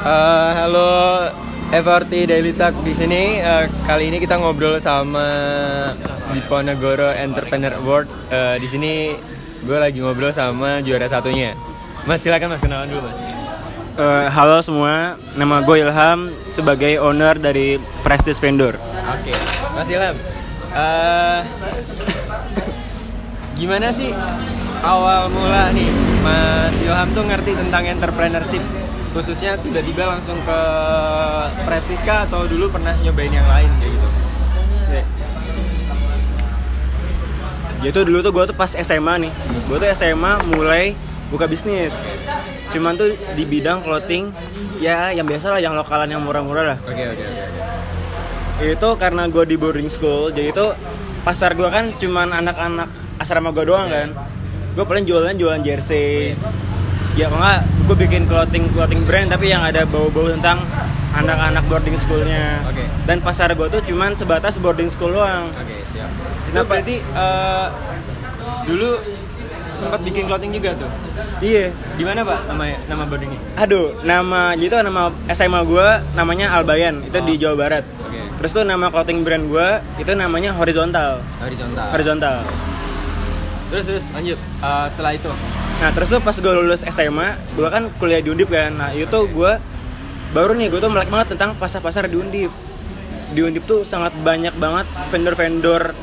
Eh, halo FRT Daily Talk di sini. eh, kali ini kita ngobrol sama Diponegoro Entrepreneur Award. Eh, di sini gue lagi ngobrol sama juara satunya. Mas silakan mas kenalan dulu mas. Eh, halo semua, nama gue Ilham sebagai owner dari Prestige Vendor. Oke, Mas Ilham. eh, gimana sih awal mula nih Mas Ilham tuh ngerti tentang entrepreneurship khususnya tiba-tiba langsung ke Prestige kah atau dulu pernah nyobain yang lain kayak gitu? Jadi tuh dulu tuh gue tuh pas SMA nih, gue tuh SMA mulai buka bisnis. Cuman tuh di bidang clothing, ya yang biasa lah, yang lokalan yang murah-murah lah. Oke oke oke. Itu karena gue di boarding school, jadi itu pasar gue kan cuman anak-anak asrama gue doang kan. Gue paling jualan jualan jersey. Ya nggak, gue bikin clothing clothing brand tapi yang ada bau-bau tentang anak-anak boarding schoolnya. Oke. Dan pasar gue tuh cuman sebatas boarding school doang. Oke siap. Itu Kenapa? berarti eh, dulu sempat bikin clothing juga tuh. Iya. Di mana pak nama nama boardingnya? Aduh, nama gitu nama SMA gue namanya Albayan, itu di Jawa Barat. Oke. Terus tuh nama clothing brand gue itu namanya Horizontal. Horizontal. Horizontal. Terus terus lanjut. Eh, setelah itu. Nah terus tuh pas gue lulus SMA, gue kan kuliah di Undip kan. Nah itu tuh gue baru nih gue tuh melek banget tentang pasar-pasar di Undip. Di Undip tuh sangat banyak banget vendor-vendor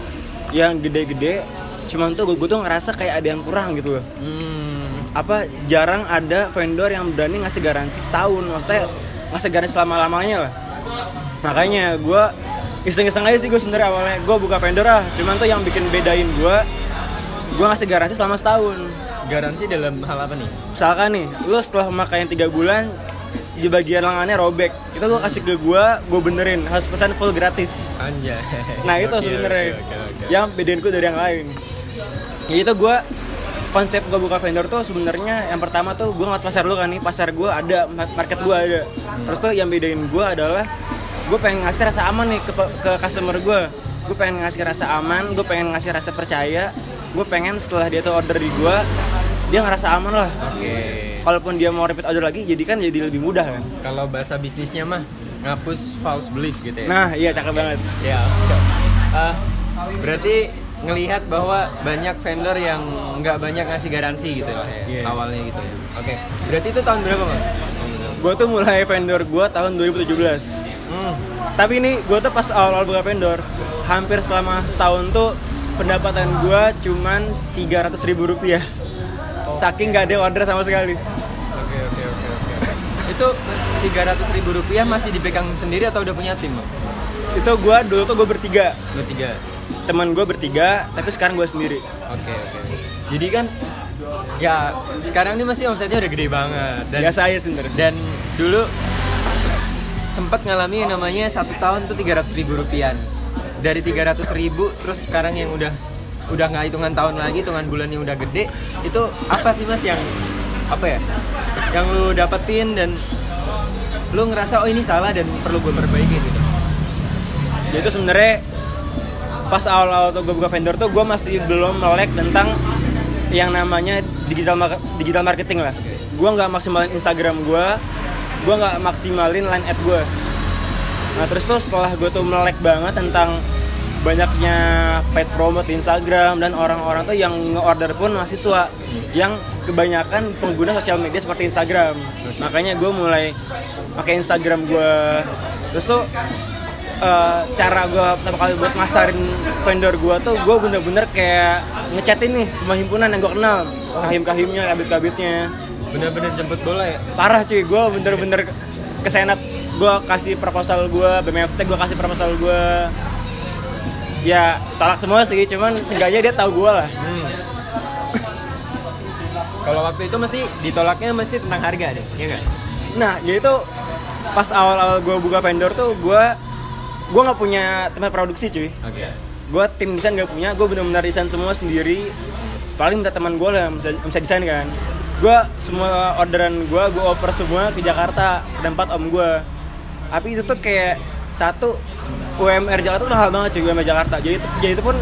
yang gede-gede. Cuman tuh gue tuh ngerasa kayak ada yang kurang gitu loh. Hmm. apa jarang ada vendor yang berani ngasih garansi setahun maksudnya ngasih garansi selama lamanya lah makanya gue iseng-iseng aja sih gue sebenarnya awalnya gue buka vendor ah cuman tuh yang bikin bedain gue gue ngasih garansi selama setahun Garansi dalam hal apa nih? misalkan nih lu setelah memakai yang tiga bulan di bagian lengannya robek itu lu kasih ke gue gue benerin harus pesan full gratis Anjay. Nah itu Oke, sebenarnya oke, oke, oke. yang bedain gue dari yang lain. Ya itu gue konsep gue buka vendor tuh sebenarnya yang pertama tuh gue ngeliat pasar dulu kan nih pasar gue ada market gue ada. Terus tuh yang bedain gue adalah gue pengen ngasih rasa aman nih ke ke customer gue. Gue pengen ngasih rasa aman, gue pengen ngasih rasa percaya. Gue pengen setelah dia tuh order di gue dia ngerasa aman lah. Oke. Kalaupun dia mau repeat order lagi, jadi kan jadi lebih mudah kan. Kalau bahasa bisnisnya mah ngapus false belief gitu ya. Nah, iya cakep banget. ya. Eh, berarti ngelihat bahwa banyak vendor yang nggak banyak ngasih garansi gitu lah ya Iya. awalnya gitu ya. Oke. Berarti itu tahun berapa, Bang? Gue tuh mulai vendor gue tahun 2017. Hmm. Tapi ini gue tuh pas awal-awal buka vendor, hampir selama setahun tuh pendapatan gue cuman 300 ribu rupiah. Saking gak ada order sama sekali. Oke, oke, oke, oke. Itu 300 ribu rupiah masih dipegang sendiri atau udah punya tim, Bang? Itu gue dulu tuh gue bertiga, Bertiga. teman gue bertiga, tapi sekarang gue sendiri. Oke oke. Jadi kan ya sekarang ini masih omsetnya udah gede banget dan Biasa aja sebenarnya. dan dulu sempat ngalami yang namanya satu tahun tuh 300 ribu rupiah nih. Dari 300 ribu terus sekarang yang udah udah nggak hitungan tahun lagi, hitungan bulan yang udah gede itu apa sih mas yang apa ya? Yang lu dapetin dan lu ngerasa oh ini salah dan perlu gue perbaiki gitu. Jadi itu sebenarnya pas awal-awal tuh gue buka vendor tuh gue masih belum melek tentang yang namanya digital mar- digital marketing lah. Gue nggak maksimalin Instagram gue, gue nggak maksimalin line ad gue. Nah terus tuh setelah gue tuh melek banget tentang banyaknya paid promote di Instagram dan orang-orang tuh yang nge-order pun mahasiswa yang kebanyakan pengguna sosial media seperti Instagram. Makanya gue mulai pakai Instagram gue. Terus tuh eh, cara gue pertama kali buat masarin vendor gue tuh gue bener-bener kayak ngechatin nih semua himpunan yang gue kenal kahim-kahimnya, kabit-kabitnya Bener-bener jemput bola ya. parah cuy gue bener-bener kesenat gue kasih proposal gue BMFT gue kasih proposal gue ya tolak semua sih cuman seenggaknya dia tahu gue lah Hmm. Kalau waktu itu mesti ditolaknya mesti tentang harga deh, ya nggak? nah ya itu pas awal-awal gue buka vendor tuh gue gue nggak punya tempat produksi cuy Oke. gue tim desain gak punya gue benar-benar desain semua sendiri paling minta teman gue lah yang bisa, yang bisa desain kan gue semua orderan gue gue oper semua ke Jakarta ke tempat om gue tapi itu tuh kayak satu UMR Jakarta tuh mahal banget cuy UMR Jakarta. Jadi itu, jadi itu pun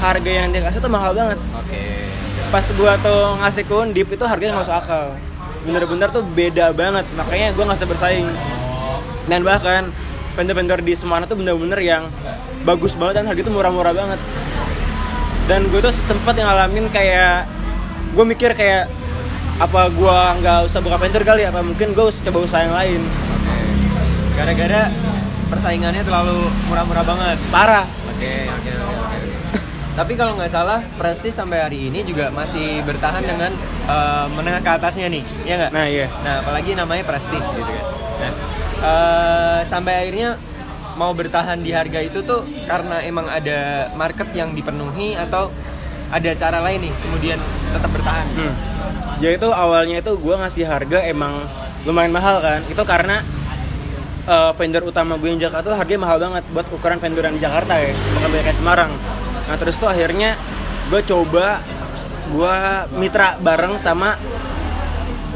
harga yang dia kasih tuh mahal banget. Oke. pas gue tuh ngasih ke Undip itu harganya nggak masuk akal. Bener-bener tuh beda banget makanya gue nggak bisa bersaing. Dan bahkan vendor-vendor di Semarang tuh bener-bener yang bagus banget dan harga itu murah-murah banget. Dan gue tuh sempet yang ngalamin kayak gue mikir kayak apa gue nggak usah buka vendor kali? Apa mungkin gue coba usaha yang lain gara-gara persaingannya terlalu murah-murah banget parah oke oke oke oke tapi kalau nggak salah Prestige sampai hari ini juga masih bertahan dengan eh, menengah ke atasnya nih ya nggak nah iya Nah, apalagi namanya prestis gitu kan. Nah, eh, sampai akhirnya mau bertahan di harga itu tuh karena emang ada market yang dipenuhi atau ada cara lain nih kemudian tetap bertahan. Hmm. Jadi itu awalnya itu gue ngasih harga emang lumayan mahal kan. Itu karena eh, vendor utama gue yang Jakarta tuh harganya mahal banget buat ukuran vendor yang di Jakarta ya. Bukan kayak Semarang. Nah terus tuh akhirnya gue coba gue mitra bareng sama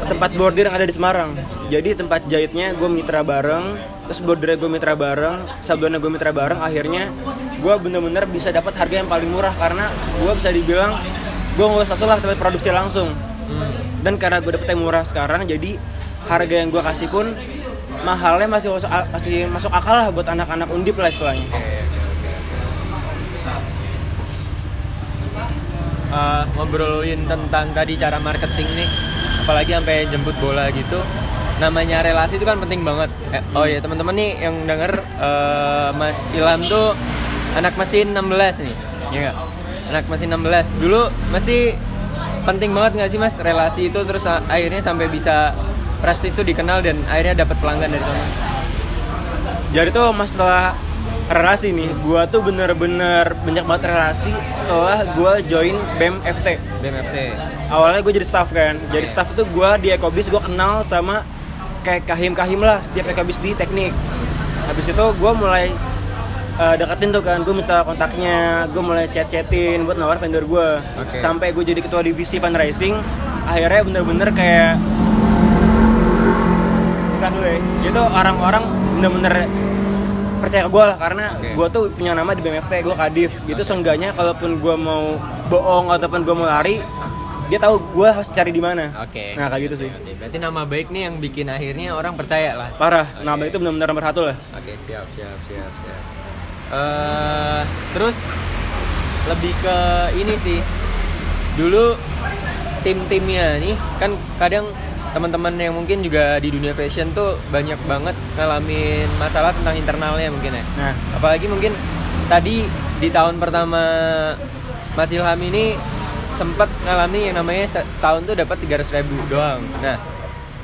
tempat bordir yang ada di Semarang. Jadi tempat jahitnya gue mitra bareng, terus bordirnya gue mitra bareng, sablonnya gue mitra bareng. Akhirnya gue bener-bener bisa dapat harga yang paling murah karena gue bisa dibilang gue nggak usah lah tempat produksi langsung. Dan karena gue dapet yang murah sekarang, jadi harga yang gue kasih pun mahalnya masih masuk, masih masuk akal lah buat anak-anak undip lah istilahnya. Eh, ngobrolin tentang tadi cara marketing nih, apalagi sampai jemput bola gitu. Namanya relasi itu kan penting banget. Eh, oh ya teman-teman nih yang denger eh, Mas Ilham tuh anak mesin 16 nih, ya nggak? Anak mesin 16. Dulu mesti penting banget nggak sih mas relasi itu terus akhirnya sampai bisa Prestis tuh dikenal dan akhirnya dapat pelanggan dari sana. Jadi tuh masalah relasi nih, gua tuh bener-bener banyak banget relasi setelah gua join BEM FT. BMFT. Awalnya gue jadi staff kan, jadi staff itu gua di Ekobis gue kenal sama kayak kahim-kahim lah setiap Ekobis di teknik. Habis itu gua mulai uh, deketin tuh kan, gue minta kontaknya, gue mulai chat-chatin buat nawar vendor gue. Oke. Sampai gue jadi ketua divisi fundraising, akhirnya bener-bener kayak Bukan dulu ya. Itu orang-orang bener-bener percaya ke gue lah karena Oke. gue tuh punya nama di BMFT gue kadif gitu seenggaknya kalaupun gue mau bohong ataupun gue mau lari dia tahu gue harus cari di mana Oke. nah kayak gitu sih Oke, Berarti nama baik nih yang bikin akhirnya orang percaya lah. parah Oke. nama itu benar-benar nomor satu lah Oke, siap, siap, siap, siap. Eh, terus lebih ke ini sih. Dulu tim-timnya nih kan kadang teman-teman yang mungkin juga di dunia fashion tuh banyak banget ngalamin masalah tentang internalnya mungkin ya. nah Apalagi mungkin tadi di tahun pertama Mas Ilham ini sempat ngalami yang namanya se- setahun tuh dapat 300 ribu doang. Nah,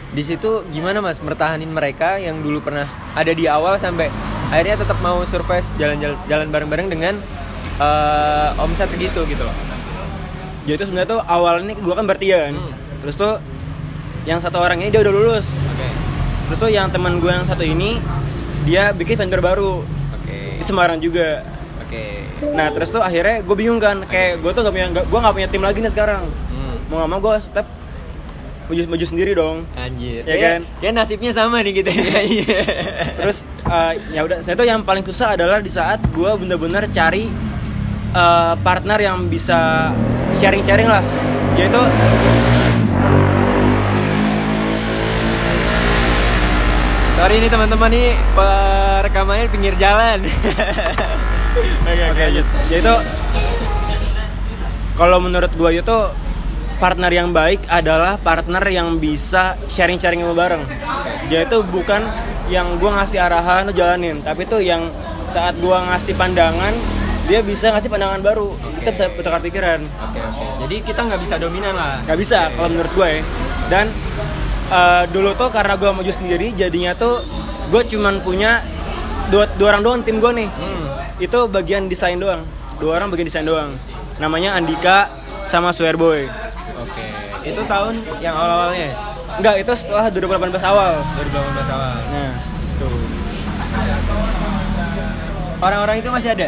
di situ gimana Mas mertahanin mereka yang dulu pernah ada di awal sampai akhirnya tetap mau survive jalan-jalan jalan bareng-bareng dengan eh, omset segitu gitu loh. jadi itu sebenarnya tuh awalnya gue kan bertiga kan Hmm. terus tuh yang satu orang ini dia udah lulus Oke. terus tuh yang teman gue yang satu ini dia bikin vendor baru Oke. di Semarang juga Oke. nah terus tuh akhirnya gue bingung kan kayak gue tuh gak punya gue gak punya tim lagi nih sekarang Hmm. mau gak mau gue step maju maju sendiri dong Anjir. Ya Kayak- kan? Kayak nasibnya sama nih kita. Iya. terus uh, ya udah saya tuh yang paling susah adalah di saat gue bener-bener cari uh, partner yang bisa sharing-sharing lah yaitu Sorry nih teman-teman nih rekamannya pinggir jalan. Oke, oke lanjut. yaitu kalau menurut gue itu partner yang baik adalah partner yang bisa sharing-sharing bareng dia itu bukan yang gue ngasih arahan tuh jalanin tapi tuh yang saat gue ngasih pandangan dia bisa ngasih pandangan baru kita bisa bertukar pikiran Oke, oke. Jadi kita nggak bisa dominan lah. nggak bisa kalau menurut gue ya dan eh, dulu tuh karena gue maju sendiri jadinya tuh gue cuman punya dua, dua orang doang tim gue nih Hmm. itu bagian desain doang dua orang bagian desain doang namanya Andika sama Swearboy Oke. Itu tahun yang awal-awalnya. enggak itu setelah 2018 awal 2018 awal. nah itu Orang-orang itu masih ada.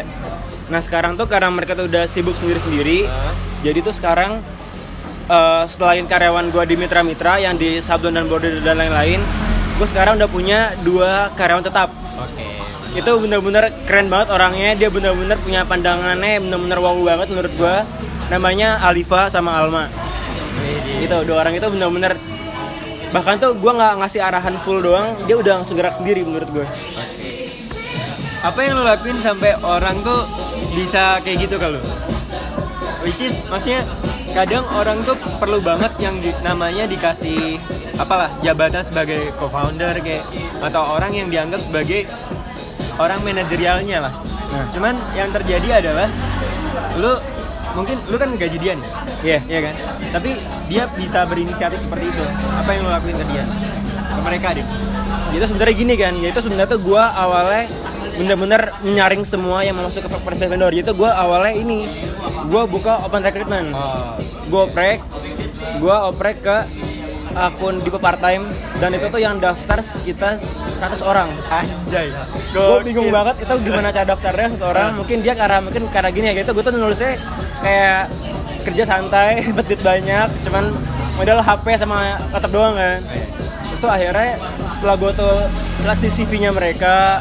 nah sekarang tuh karena mereka tuh udah sibuk sendiri-sendiri Hah? jadi tuh sekarang eh, selain karyawan gue di mitra-mitra yang di Sablon dan Border dan lain-lain gue sekarang udah punya dua karyawan tetap Oke. itu bener-bener keren banget orangnya dia bener-bener punya pandangannya bener-bener wow banget menurut gua namanya Alifa sama Alma Widih. itu dua orang itu bener-bener bahkan tuh gue nggak ngasih arahan full doang dia udah langsung gerak sendiri menurut gue Apa yang lo lakuin sampai orang tuh bisa kayak gitu kalau? Which is maksudnya kadang orang tuh perlu banget yang di- namanya dikasih apalah jabatan sebagai co-founder kayak atau orang yang dianggap sebagai orang manajerialnya lah. Nah. Cuman yang terjadi adalah lu mungkin lu kan gaji dia nih, Iya. Iya kan? Tapi dia bisa berinisiatif seperti itu. Apa yang lo lakuin ke dia? Ke mereka deh. itu sebenarnya gini kan yaitu sebenarnya tuh gue awalnya bener-bener nyaring semua yang mau masuk ke place vendor itu gue awalnya ini gue buka open recruitment. Oh. gue oprek gue oprek ke akun di part time dan itu tuh yang daftar sekitar 100 orang. Anjay. gue bingung banget itu gimana cara daftarnya seseorang. Mungkin dia karena mungkin karena gini ya gitu. Gue tuh nulisnya kayak kerja santai duit banyak cuman modal HP sama laptop doang kan. Terus tuh akhirnya setelah gue tuh seleksi CV-nya mereka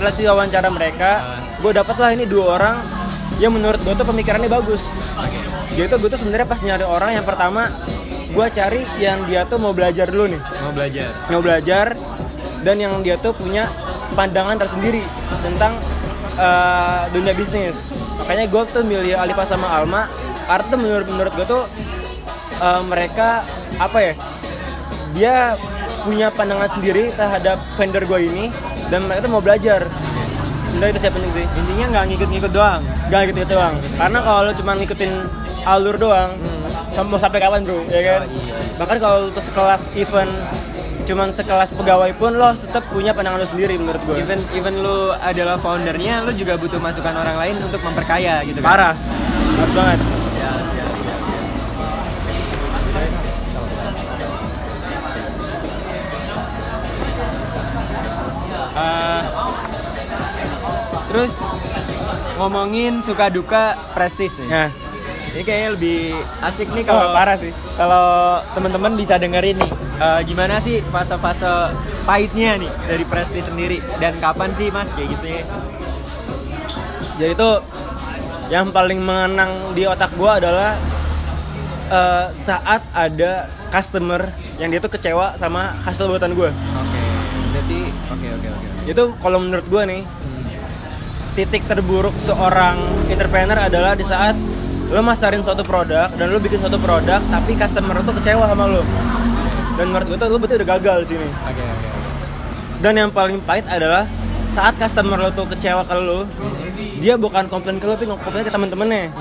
seleksi wawancara mereka. Gue dapet lah ini dua orang yang menurut gue tuh pemikirannya bagus. Jadi tuh gue tuh sebenarnya pas nyari orang yang pertama gue cari yang dia tuh mau belajar dulu nih. Mau belajar. mau belajar dan yang dia tuh punya pandangan tersendiri tentang uh, dunia bisnis. Makanya gue tuh milih Alifa sama Alma karena tuh menurut menurut gue tuh uh, mereka apa ya dia punya pandangan sendiri terhadap vendor gue ini dan mereka tuh mau belajar. Udah itu saya penting sih Intinya nggak ngikut-ngikut doang. Gak gitu gitu doang. Karena kalau lu cuma ngikutin alur doang sam- mau sampai kapan bro? Ya kan? Oh, iya. bahkan kalau tuh sekelas event cuman sekelas pegawai pun lo tetap punya pandangan lu sendiri menurut gue Even even lu adalah foundernya, lu juga butuh masukan orang lain untuk memperkaya gitu kan. parah. Harus banget Eh, terus ngomongin suka duka prestis nih. nah Ini kayaknya lebih asik nih Oh, kalau parah sih. Kalau teman-teman bisa dengerin nih, eh, gimana sih fase-fase pahitnya nih dari Prestis sendiri dan kapan sih Mas kayak gitu ya? jadi tuh yang paling mengenang di otak gue adalah eh, saat ada customer yang dia tuh kecewa sama hasil buatan gue Oke. Oke oke itu kalau menurut gue nih titik terburuk seorang entrepreneur adalah di saat lo masarin suatu produk dan lo bikin suatu produk tapi customer tuh kecewa sama lo dan menurut gue tuh lo berarti udah gagal di sini Oke oke oke. dan yang paling pahit adalah saat customer lo tuh kecewa ke lo dia bukan komplain ke lo tapi komplain ke temen-temennya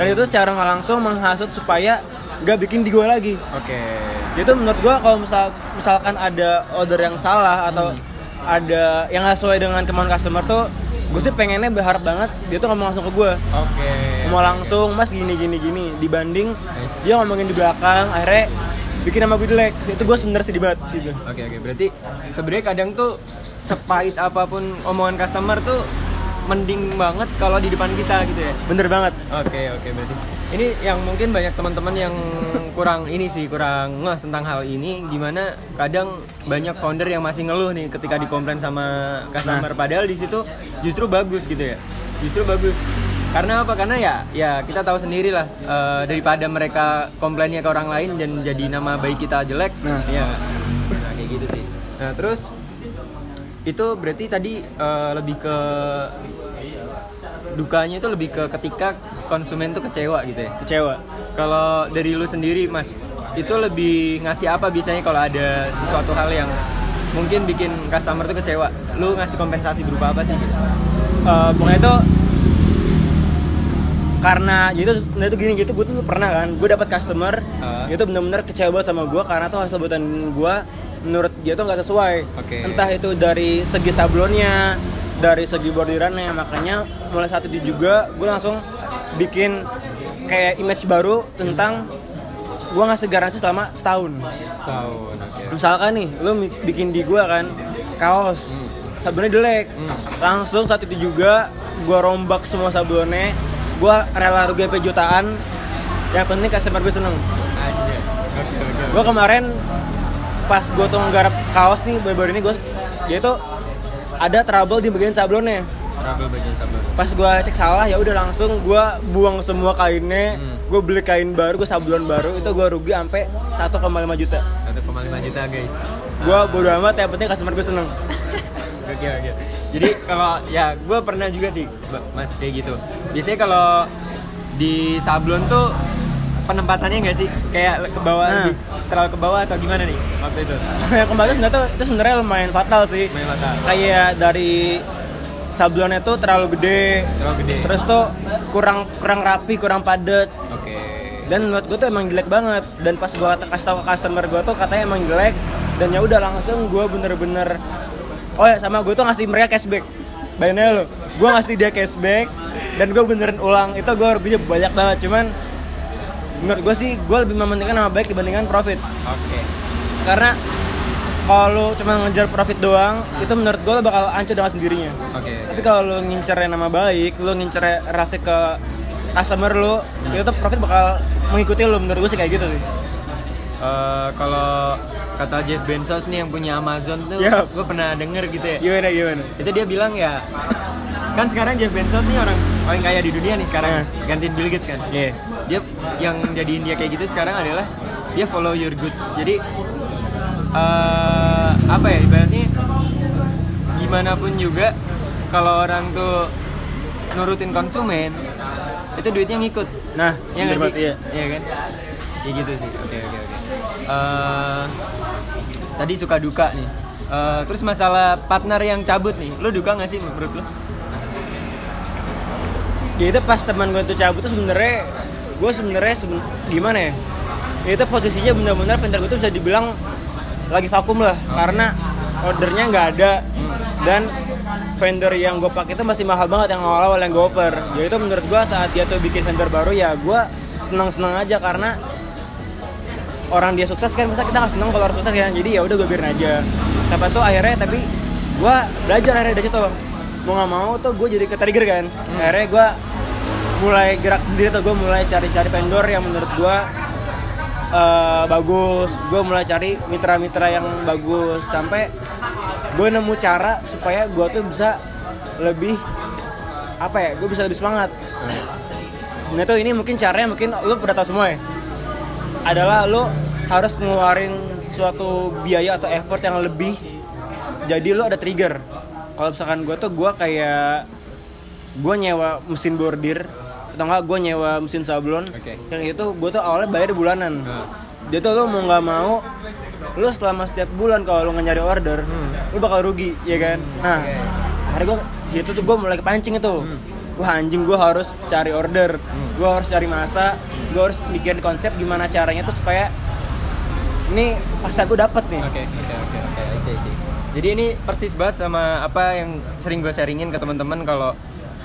dan itu secara nggak langsung menghasut supaya gak bikin di gue lagi Oke. itu menurut gua kalau misal misalkan ada order yang salah atau ada yang nggak sesuai dengan kemauan customer tuh gue sih pengennya berharap banget dia tuh ngomong langsung ke gue Oke. ngomong langsung mas gini gini gini dibanding dia ngomongin di belakang akhirnya bikin nama gue jelek itu gue sebenarnya sedih banget sih. Oke oke. Berarti sebenarnya kadang tuh sepahit apa pun omongan customer tuh mending banget kalau di depan kita gitu ya. bener banget. Oke oke berarti. Ini yang mungkin banyak teman-teman yang kurang ini sih kurang ngeh tentang hal ini. Gimana kadang banyak founder yang masih ngeluh nih ketika dikomplain sama customer. Padahal di situ justru bagus gitu ya? Justru bagus. Karena apa? Karena ya ya kita tahu sendiri lah eh, daripada mereka komplainnya ke orang lain dan jadi nama baik kita jelek Nah. ya. Nah, kayak gitu sih. Nah terus itu berarti tadi eh, lebih ke dukanya itu lebih ke ketika konsumen tuh kecewa gitu ya. kecewa Kalau dari lu sendiri Mas, itu lebih ngasih apa biasanya kalau ada sesuatu hal yang mungkin bikin customer tuh kecewa. Lu ngasih kompensasi berupa apa sih? Gitu? Eh, pokoknya itu karena jadi tuh sebenarnya tuh gini gitu gue tuh pernah kan gue dapat customer Ah. itu benar-benar kecewa banget sama gue karena tuh hasil buatan gue menurut dia tuh nggak sesuai Oke. entah itu dari segi sablonnya dari segi bordirannya makanya mulai saat itu juga gue langsung bikin kayak image baru tentang gue ngasih garansi selama setahun. Setahun, oke. misalkan nih lo bikin di gua kan kaos sablonnya jelek. Langsung saat itu juga gua rombak semua sablonnya gua rela rugi jutaan. Yang penting customer gue seneng. Gua kemarin pas gua tuh nggarap kaos nih baru-baru ini gua dia tuh ada trouble di bagian sablonnya. Trouble bagian sablon. pas gua cek salah ya udah langsung gua buang semua kainnya Hmm. gua beli kain baru gua sablon baru itu gua rugi sampai 1,5 juta. 1,5 5 juta guys. Gue bodo amat yang penting customer gue seneng. Oke oke jadi kalau ya gue pernah juga sih mas kayak gitu. Biasanya kalau di sablon tuh penempatannya nggak sih? Kayak ke bawah Nah. lebih- terlalu ke bawah atau gimana nih waktu itu? Yang kembali sebenarnya tuh itu sebenarnya lumayan fatal sih. Main mata kayak dari sablonnya tuh terlalu gede. Terlalu gede. Terus tuh kurang kurang rapi kurang padat. Oke. Dan menurut gue tuh emang jelek banget. Dan pas gue kasih tau ke customer gue tuh katanya emang jelek. Dan ya udah langsung gue bener-bener oh ya sama gue tuh ngasih mereka cashback. Bayangin lo gue ngasih dia cashback dan gue beneran ulang. Itu gue ruginya banyak banget. Cuman menurut gue sih gue lebih mementingkan nama baik dibandingkan profit. Oke. Karena kalau cuma ngejar profit doang itu menurut gue bakal hancur dengan sendirinya. Oke. Tapi kalau lu ngincer nama baik lu ngincer relasi ke customer lu itu tuh profit bakal mengikuti lu menurut gue sih kayak gitu sih. Eh, kalau kata Jeff Bezos nih yang punya Amazon tuh Siap. gue pernah denger gitu ya. Gimana gimana? Itu dia bilang ya kan sekarang Jeff Bezos nih orang paling kaya di dunia nih sekarang Eh. gantiin Bill Gates kan? Iya. Dia yang jadiin dia kayak gitu sekarang adalah dia follow your goods. Jadi eh, apa ya ibaratnya gimana pun juga kalau orang tuh nurutin konsumen itu duitnya ngikut. Nah ya nggak sih? iya Iya kan? Ya gitu sih. Oke oke oke. Eh, tadi suka duka nih. Eh, terus masalah partner yang cabut nih. Lu duka nggak sih menurut lu? Ya itu pas teman gue tuh cabut tuh sebenarnya gue sebenarnya seben- gimana ya? Itu posisinya benar-benar vendor gue tuh bisa dibilang lagi vakum lah karena ordernya nggak ada. Dan vendor yang gue pakai itu masih mahal banget yang awal-awal yang gue oper. Ya itu menurut gue saat dia tuh bikin vendor baru ya gue senang-senang aja karena orang dia sukses kan masa kita nggak seneng kalau orang sukses kan jadi ya udah gue biarin aja. Tapi tuh akhirnya tapi gue belajar akhirnya dari situ. Mau nggak mau tuh gue jadi ke trigger kan. Akhirnya gue mulai gerak sendiri tuh gue mulai cari-cari vendor yang menurut gue eh, bagus. Gue mulai cari mitra-mitra yang bagus. Sampai gue nemu cara supaya gue tuh bisa lebih apa ya gue bisa lebih semangat. Nah tuh ini mungkin caranya mungkin lu udah tahu semua ya. Adalah lo harus ngeluarin suatu biaya atau effort yang lebih jadi lo ada trigger. Kalau misalkan gue tuh gue kayak gue nyewa mesin bordir atau enggak gue nyewa mesin sablon. Oke. yang itu gue tuh awalnya bayar bulanan. Nah. jadi tuh lo mau nggak mau lo selama setiap bulan kalau lo nyari order lo bakal rugi ya kan? Nah akhirnya gue itu tuh gue mulai kepancing itu. Wah anjing gue harus cari order. Gue harus cari masa gue harus mikirin konsep gimana caranya tuh supaya ini pasar gue dapet nih. Oke, oke, oke, oke, I see, I see. Jadi ini persis banget sama apa yang sering gue sharingin ke teman-teman kalau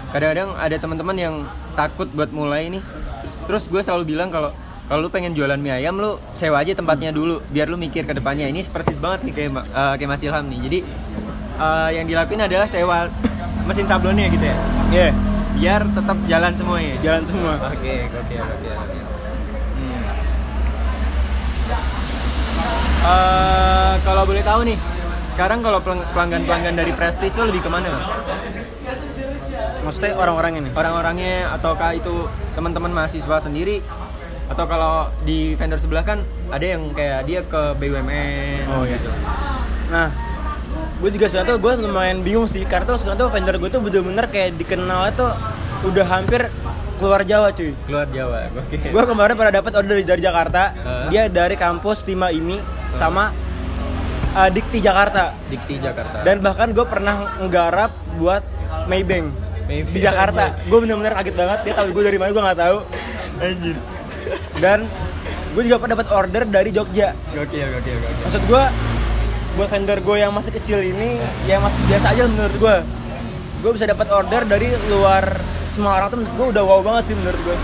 kadang-kadang ada teman-teman yang takut buat mulai nih. Terus, terus gue selalu bilang kalau kalau lu pengen jualan mie ayam lu sewa aja tempatnya dulu biar lu mikir ke depannya. Ini persis banget nih kayak eh, kayak Mas Ilham nih. Jadi eh, yang dilakuin adalah sewa mesin sablonnya gitu ya. Iya, Biar tetap jalan semuanya. jalan semua Oke, oke, oke, oke. Hmm. Eh, kalau boleh tahu nih, sekarang kalau pelang- pelanggan-pelanggan dari Prestige itu lebih ke mana? Maksudnya orang-orang ini Orang-orangnya ataukah itu teman-teman mahasiswa sendiri? Atau kalau di vendor sebelah kan ada yang kayak dia ke BUMN Oh, iya. gitu. Nah, gue juga sebenarnya tuh gue lumayan bingung sih karena tuh sebenarnya tuh vendor gue tuh bener-bener kayak dikenal tuh udah hampir keluar Jawa cuy. Keluar Jawa. Oke. Gue kemarin pernah dapat order dari, dari Jakarta, Hah? dia dari kampus Tima ini sama uh, Dikti Jakarta. Dikti Jakarta. Dan bahkan gue pernah nggarap buat Maybank Maybank. di Jakarta. Gue bener-bener kaget banget. Dia tahu gue dari mana gue nggak tahu. anjir. Dan gue juga pernah dapat order dari Jogja. Gokil, gokil, gokil. maksud gue buat vendor gue yang masih kecil ini yang masih biasa aja menurut gue gue bisa dapat order dari luar semua orang tuh gue udah wow banget sih menurut gue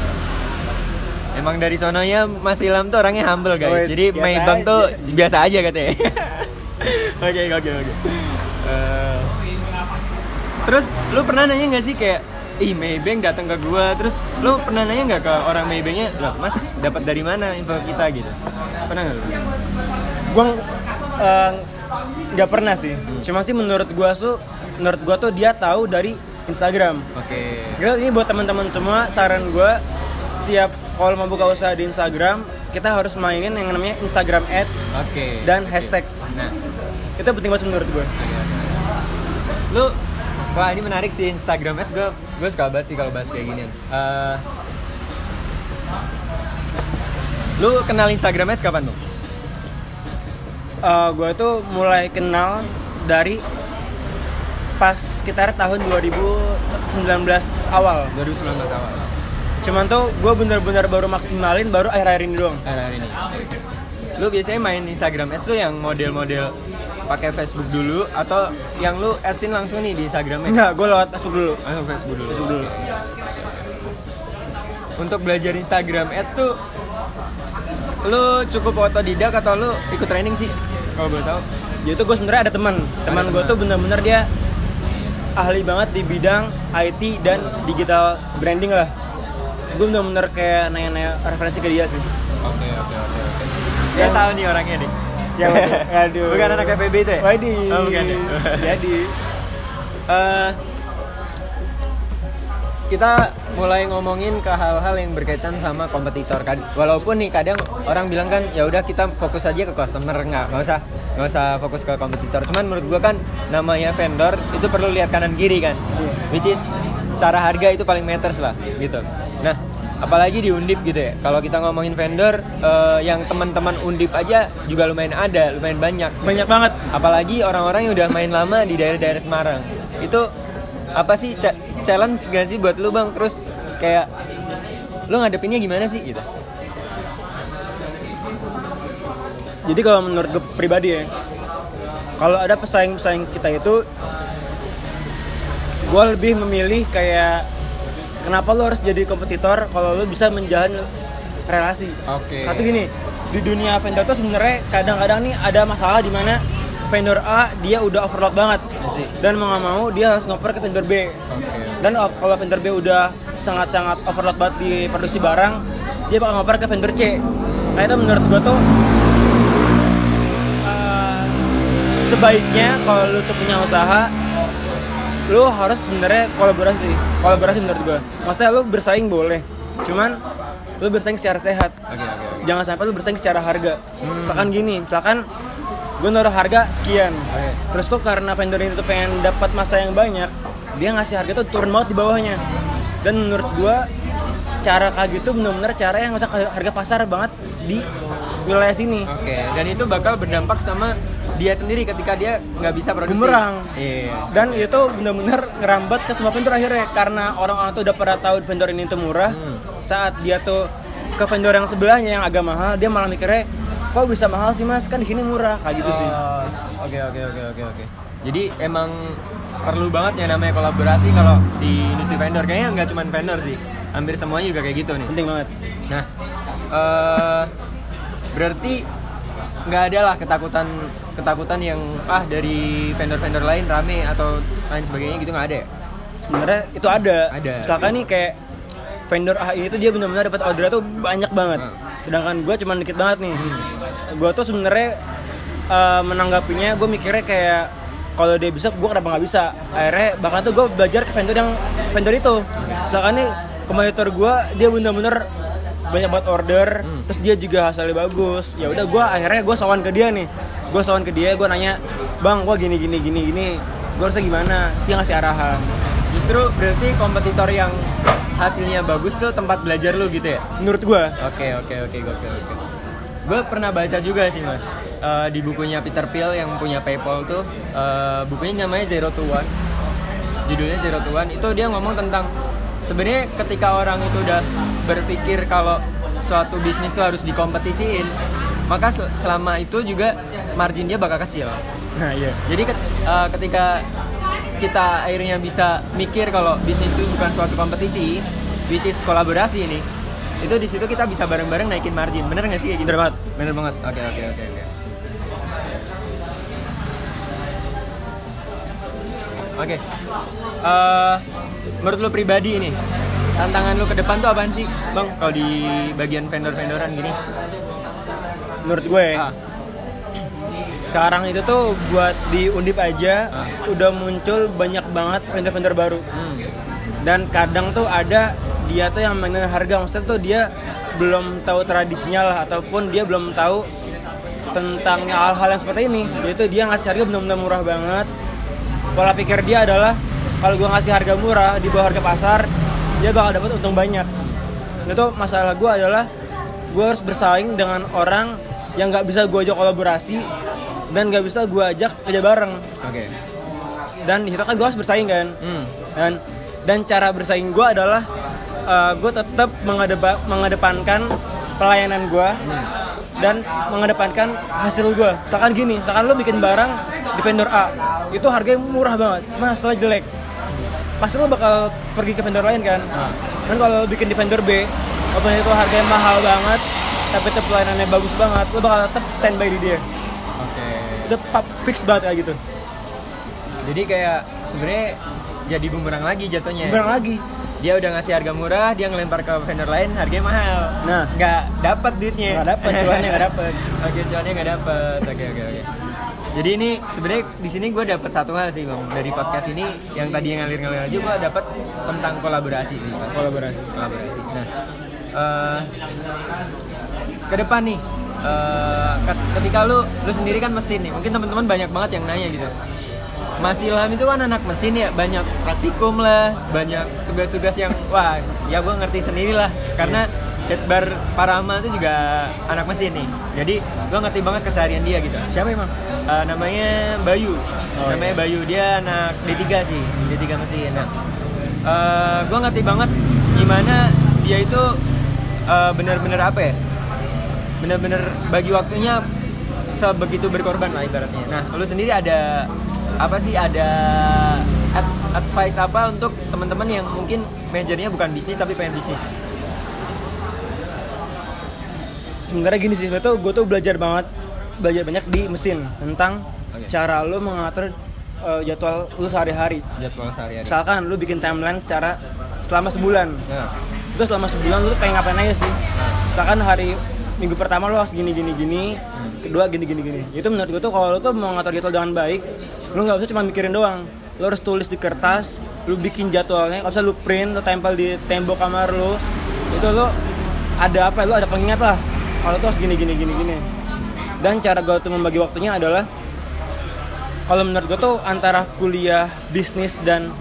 Emang dari sononya Mas Ilham tuh orangnya humble guys. Wes, Jadi aja. tuh biasa aja katanya. Oke oke oke. Terus lu pernah nanya nggak sih kayak Ih Maybank datang ke gua terus lu pernah nanya nggak ke orang Maybanknya lah Mas dapat dari mana info kita gitu pernah nggak lu? gue eh, nggak pernah sih cuma sih menurut gue tuh menurut gue tuh dia tahu dari Instagram Oke Kira ini buat teman-teman semua saran gue setiap kalau mau buka usaha di Instagram kita harus mainin yang namanya Instagram Ads Oke. dan hashtag. Nah, Itu penting banget menurut gue. lu wah ini menarik sih Instagram Ads gue gue suka banget sih kalau bahas kayak gini. Eh, lu kenal Instagram Ads kapan tuh? Eh, gue tuh mulai kenal dari pas sekitar tahun 2019 awal. 2019 awal. Cuman tuh gue bener-bener baru maksimalin baru akhir-akhir ini doang. Hari ini. Lu biasanya main Instagram Ads tuh yang model-model pakai Facebook dulu atau yang lu adsin langsung nih di Instagram Enggak, gue lewat Facebook dulu. Langsung Facebook dulu. Facebook dulu. Untuk belajar Instagram Ads tuh lu cukup otodidak atau lu ikut training sih? Kalau boleh tahu. Jadi tuh gue sebenarnya ada teman. Teman gue tuh bener-bener dia ahli banget di bidang IT dan digital branding lah. Gue bener-bener kayak nanya-nanya referensi ke dia sih. Oke, oke, oke, oke. Dia tahu nih orangnya nih. Ya, aduh. Bukan anak FEB itu ya? Waduh. Oh, bukan ya? Jadi. Eh, kita mulai ngomongin ke hal-hal yang berkaitan sama kompetitor kan walaupun nih kadang orang bilang kan ya udah kita fokus aja ke customer nggak nggak usah nggak usah fokus ke kompetitor cuman menurut gua kan namanya vendor itu perlu lihat kanan kiri kan Iya. which is secara harga itu paling matters lah gitu nah apalagi di undip gitu ya. Kalau kita ngomongin vendor eh, yang teman-teman undip aja juga lumayan ada lumayan banyak. Banyak banget. apalagi orang-orang yang udah main lama di daerah-daerah Semarang. Itu apa sih ca- challenge gak sih buat lu bang? Terus kayak lu ngadepinnya gimana sih gitu? Jadi kalau menurut gue pribadi ya, kalau ada pesaing-pesaing kita itu, gue lebih memilih kayak kenapa lo harus jadi kompetitor kalau lo bisa menjalin relasi. Oke. Satu gini, di dunia vendor tuh sebenarnya kadang-kadang nih ada masalah di mana vendor A dia udah overload banget dan mau nggak mau dia harus ngoper ke vendor B. oke Dan kalau vendor B udah sangat-sangat overload banget di produksi barang, dia bakal ngoper ke vendor C. Nah itu menurut gua tuh eh, sebaiknya kalau lu tuh punya usaha, lu harus sebenarnya kolaborasi. Kolaborasi menurut gua. Maksudnya lu bersaing boleh, cuman lu bersaing secara sehat. oke oke oke Jangan sampai lu bersaing secara harga. Misalkan gini, misalkan gue naruh harga sekian. Oke. Terus tuh karena vendor ini tuh pengen dapat masa yang banyak, dia ngasih harga tuh turun banget di bawahnya. Dan menurut gua cara kayak gitu benar-benar cara yang masa harga pasar banget di wilayah sini. oke dan itu bakal berdampak sama dia sendiri ketika dia nggak bisa produksi Bumerang. iya Dan itu benar-benar ngerambat ke semua vendor akhirnya karena orang-orang tuh udah pada tahu vendor ini tuh murah. Hmm. Saat dia tuh ke vendor yang sebelahnya yang agak mahal, dia malah mikirnya kok bisa mahal sih mas kan di sini murah kayak gitu sih. Oh, Oke oke oke oke oke. Jadi emang perlu banget ya namanya kolaborasi kalau di industri vendor. Kayaknya nggak cuma vendor sih, hampir semuanya juga kayak gitu nih. Penting banget. Nah, eh berarti nggak ada lah ketakutan ketakutan yang ah dari vendor-vendor lain rame atau lain sebagainya gitu nggak ada ya? Sebenarnya itu ada. Ada. Misalkan nih kayak vendor A ini tuh dia benar-benar dapat order tuh banyak banget. Hmm. Sedangkan gue cuma dikit banget nih. Gue tuh sebenarnya eh, menanggapinya gue mikirnya kayak kalau dia bisa gue kenapa nggak bisa akhirnya bahkan tuh gue belajar ke vendor yang vendor itu misalkan nih kompetitor gue dia bener-bener banyak banget order Hmm. terus dia juga hasilnya bagus ya udah gue akhirnya gue sawan ke dia nih gue sawan ke dia gue nanya bang gue gini gini gini gini gue harusnya gimana terus dia ngasih arahan Justru berarti kompetitor yang hasilnya bagus tuh tempat belajar lu gitu ya? menurut gue Oke oke oke oke oke. Gue pernah baca juga sih mas Eh, di bukunya Peter Thiel yang punya PayPal tuh eh, bukunya namanya Zero to One. Judulnya Zero to One itu dia ngomong tentang sebenarnya ketika orang itu udah berpikir kalau suatu bisnis tuh harus dikompetisiin, maka sel- selama itu juga margin dia bakal kecil. nah iya Jadi eh, ketika kita akhirnya bisa mikir kalau bisnis itu bukan suatu kompetisi, which is kolaborasi ini, itu di situ kita bisa bareng-bareng naikin margin. Bener nggak sih kayak gitu? Bener banget. Bener banget. Oke oke oke oke. Oke. Eh, menurut lu pribadi ini tantangan lu ke depan tuh apaan sih, bang? Kalau di bagian vendor-vendoran gini? menurut gue Ah, sekarang itu tuh buat di undip aja Ah. udah muncul banyak banget vendor-vendor baru hmm. dan kadang tuh ada dia tuh yang mainin harga maksudnya tuh dia belum tahu tradisinya lah ataupun dia belum tahu tentang hal-hal yang seperti ini yaitu dia ngasih harga benar-benar murah banget pola pikir dia adalah kalau gue ngasih harga murah di bawah harga pasar dia bakal dapat untung banyak. Itu masalah gue adalah gue harus bersaing dengan orang yang nggak bisa gue ajak kolaborasi dan nggak bisa gue ajak kerja bareng. Oke. Dan di situ kan gue harus bersaing kan? Hmm. dan dan cara bersaing gue adalah gue tetap mengedepa, mengedepankan pelayanan gue dan mengedepankan hasil gue misalkan gini misalkan lo bikin barang di vendor A itu harganya murah banget mas setelah jelek. Pasti lo bakal pergi ke vendor lain kan? Ah. dan kalau lo bikin di vendor B walaupun itu harganya mahal banget tapi itu pelayanannya bagus banget lo bakal tetap standby di dia. Oke. Itu pap- fix banget kayak gitu. Jadi kayak sebenarnya jadi bumerang lagi jatuhnya Barang lagi dia udah ngasih harga murah dia ngelempar ke vendor lain harganya mahal Nah. nggak dapat duitnya Nggak dapet, cuannya nggak dapet. oke cuannya nggak dapat oke oke oke jadi ini sebenarnya di sini gue dapat satu hal sih bang dari podcast ini yang tadi yang ngalir-ngalir aja gue dapat tentang kolaborasi sih pasti. Kolaborasi. kolaborasi nah eh, ke depan nih ket- ketika lu lu sendiri kan mesin nih mungkin teman-teman banyak banget yang nanya gitu Mas Ilham itu kan anak mesin ya banyak praktikum lah banyak tugas-tugas yang wah ya gue ngerti sendiri lah. Karena Deadbar Parama itu juga anak mesin nih. Jadi gue ngerti banget keseharian dia gitu. Siapa emang? Eh, namanya Bayu. Oh, namanya Bayu. Dia anak D3 sih D3 mesin. Nah gue ngerti banget gimana dia itu eh, bener-bener apa ya? Bener-bener bagi waktunya sebegitu berkorban lah ibaratnya. Nah lu sendiri ada apa sih ada ad- advice apa untuk teman-teman yang mungkin majornya bukan bisnis tapi pengen bisnis? Sebenarnya gini sih tuh gue tuh belajar banget belajar banyak di mesin tentang Oke. cara lo mengatur uh, jadwal lo sehari-hari. Jadwal sehari-hari. Misalkan lo bikin timeline secara selama sebulan. Nah, itu selama sebulan lo pengen ngapain aja sih? Misalkan hari minggu pertama lo harus gini gini gini. Kedua gini gini gini. Itu menurut gue tuh kalau lo tuh mau ngatur jadwal dengan baik lo nggak usah cuma mikirin doang. Lo harus tulis di kertas lo bikin jadwalnya kalau bisa lo print lo tempel di tembok kamar lo itu lo ada apa? Lo ada pengingat lah. Kalau tuh harus gini gini gini gini. Dan cara gue tuh membagi waktunya adalah kalau menurut gue tuh antara kuliah bisnis dan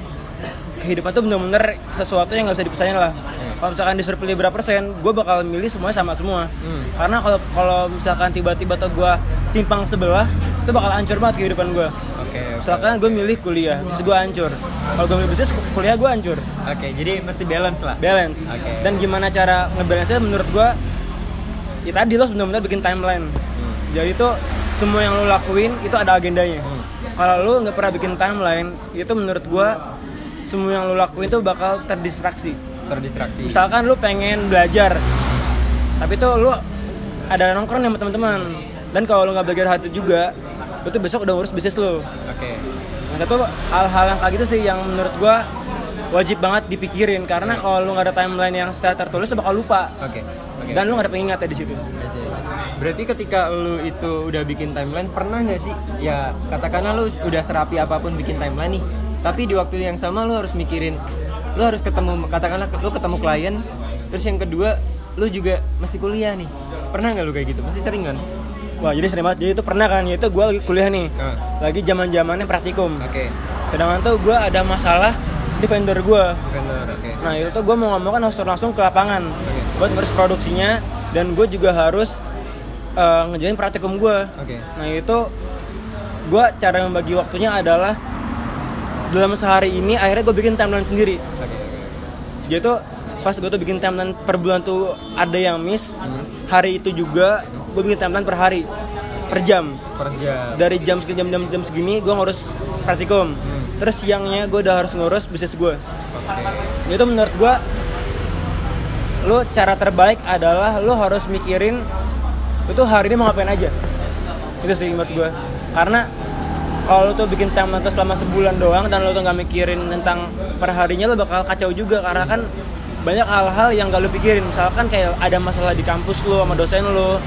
kehidupan tuh bener-bener sesuatu yang nggak bisa dipisahin lah. Kalau misalkan disuruh pilih berapa persen gue bakal milih semuanya sama semua. Hmm. karena kalau kalau misalkan tiba-tiba tuh gue timpang sebelah itu bakal hancur banget kehidupan gue oke. misalkan gue milih kuliah terus gue hancur kalau gue milih bisnis kuliah gue hancur Oke, jadi mesti balance lah. balance Oke. dan gimana cara ngebalance menurut gue ya tadi lo benar-benar bikin timeline Hmm. jadi tuh semua yang lo lakuin itu ada agendanya Hmm. kalau lo nggak pernah bikin timeline itu menurut gue semua yang lo lakuin tuh bakal terdistraksi Terdistraksi. misalkan lo pengen belajar tapi tuh lo ada nongkrong sama teman-teman dan kalau lo nggak belajar hati juga lo tuh besok udah ngurus bisnis lo Oke. Nah, itu hal-hal yang kayak gitu sih yang menurut gua wajib banget dipikirin karena kalau lu nggak ada timeline yang secara tertulis lu bakal lupa Oke. Oke. dan lu nggak ada pengingatnya di situ. Yes, yes, yes. Berarti ketika lu itu udah bikin timeline, pernah nggak sih? Ya katakanlah lu udah serapi apa pun bikin timeline nih, tapi di waktu yang sama lu harus mikirin, lu harus ketemu, katakanlah lu ketemu klien, terus yang kedua lu juga masih kuliah nih. Pernah nggak lu kayak gitu? Pasti sering kan? Wah jadi sering banget. Jadi itu pernah kan? Itu gua lagi kuliah nih, Ah. lagi zaman zamannya praktikum. Oke. Sedangkan tuh gua ada masalah di vendor gua. Vendor, oke. Nah itu tuh gua mau ngomong kan harus langsung ke lapangan Oke. buat ngurus produksinya dan gue juga harus eh, ngejain praktikum gua. Oke. Nah itu gua cara membagi waktunya adalah dalam sehari ini akhirnya gue bikin timeline sendiri. Oke. oke. Jadi tuh pas gue tuh bikin timeline per bulan tuh ada yang miss. Hmm. Hari itu juga gue bikin timeline per hari, per jam. Per jam. Dari jam segini jam jam, jam segini gue ngurus praktikum. Hmm. Terus siangnya gue udah harus ngurus bisnis gue. Oke. Itu menurut gue lo cara terbaik adalah lo harus mikirin tuh hari ini mau ngapain aja. Itu sih menurut gue. Karena kalau lo tuh bikin timeline tuh selama sebulan doang dan lo tuh nggak mikirin tentang perharinya lo bakal kacau juga karena kan banyak hal-hal yang gak lo pikirin misalkan kayak ada masalah di kampus lo sama dosen lo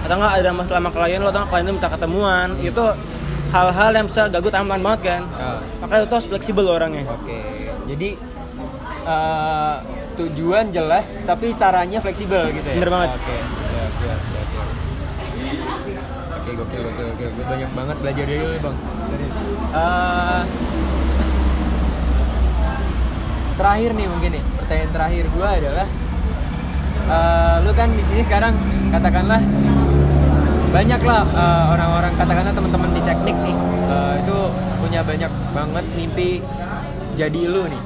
atau nggak ada masalah sama klien lo atau klien lo minta ketemuan. Itu hal-hal yang bisa ganggu timeline banget kan? Ah. makanya lo tuh harus fleksibel lo orangnya. Oke, jadi uh, tujuan jelas tapi caranya fleksibel gitu ya? Bener banget. oke Oke, oke, oke, oke. oke gokil gokil gokil. Gue banyak banget belajar dari nih bang. Eh, terakhir nih mungkin nih pertanyaan terakhir gue adalah eh, lu kan di sini sekarang katakanlah banyak lah eh, orang-orang katakanlah teman-teman di teknik nih eh, itu punya banyak banget mimpi jadi lu nih.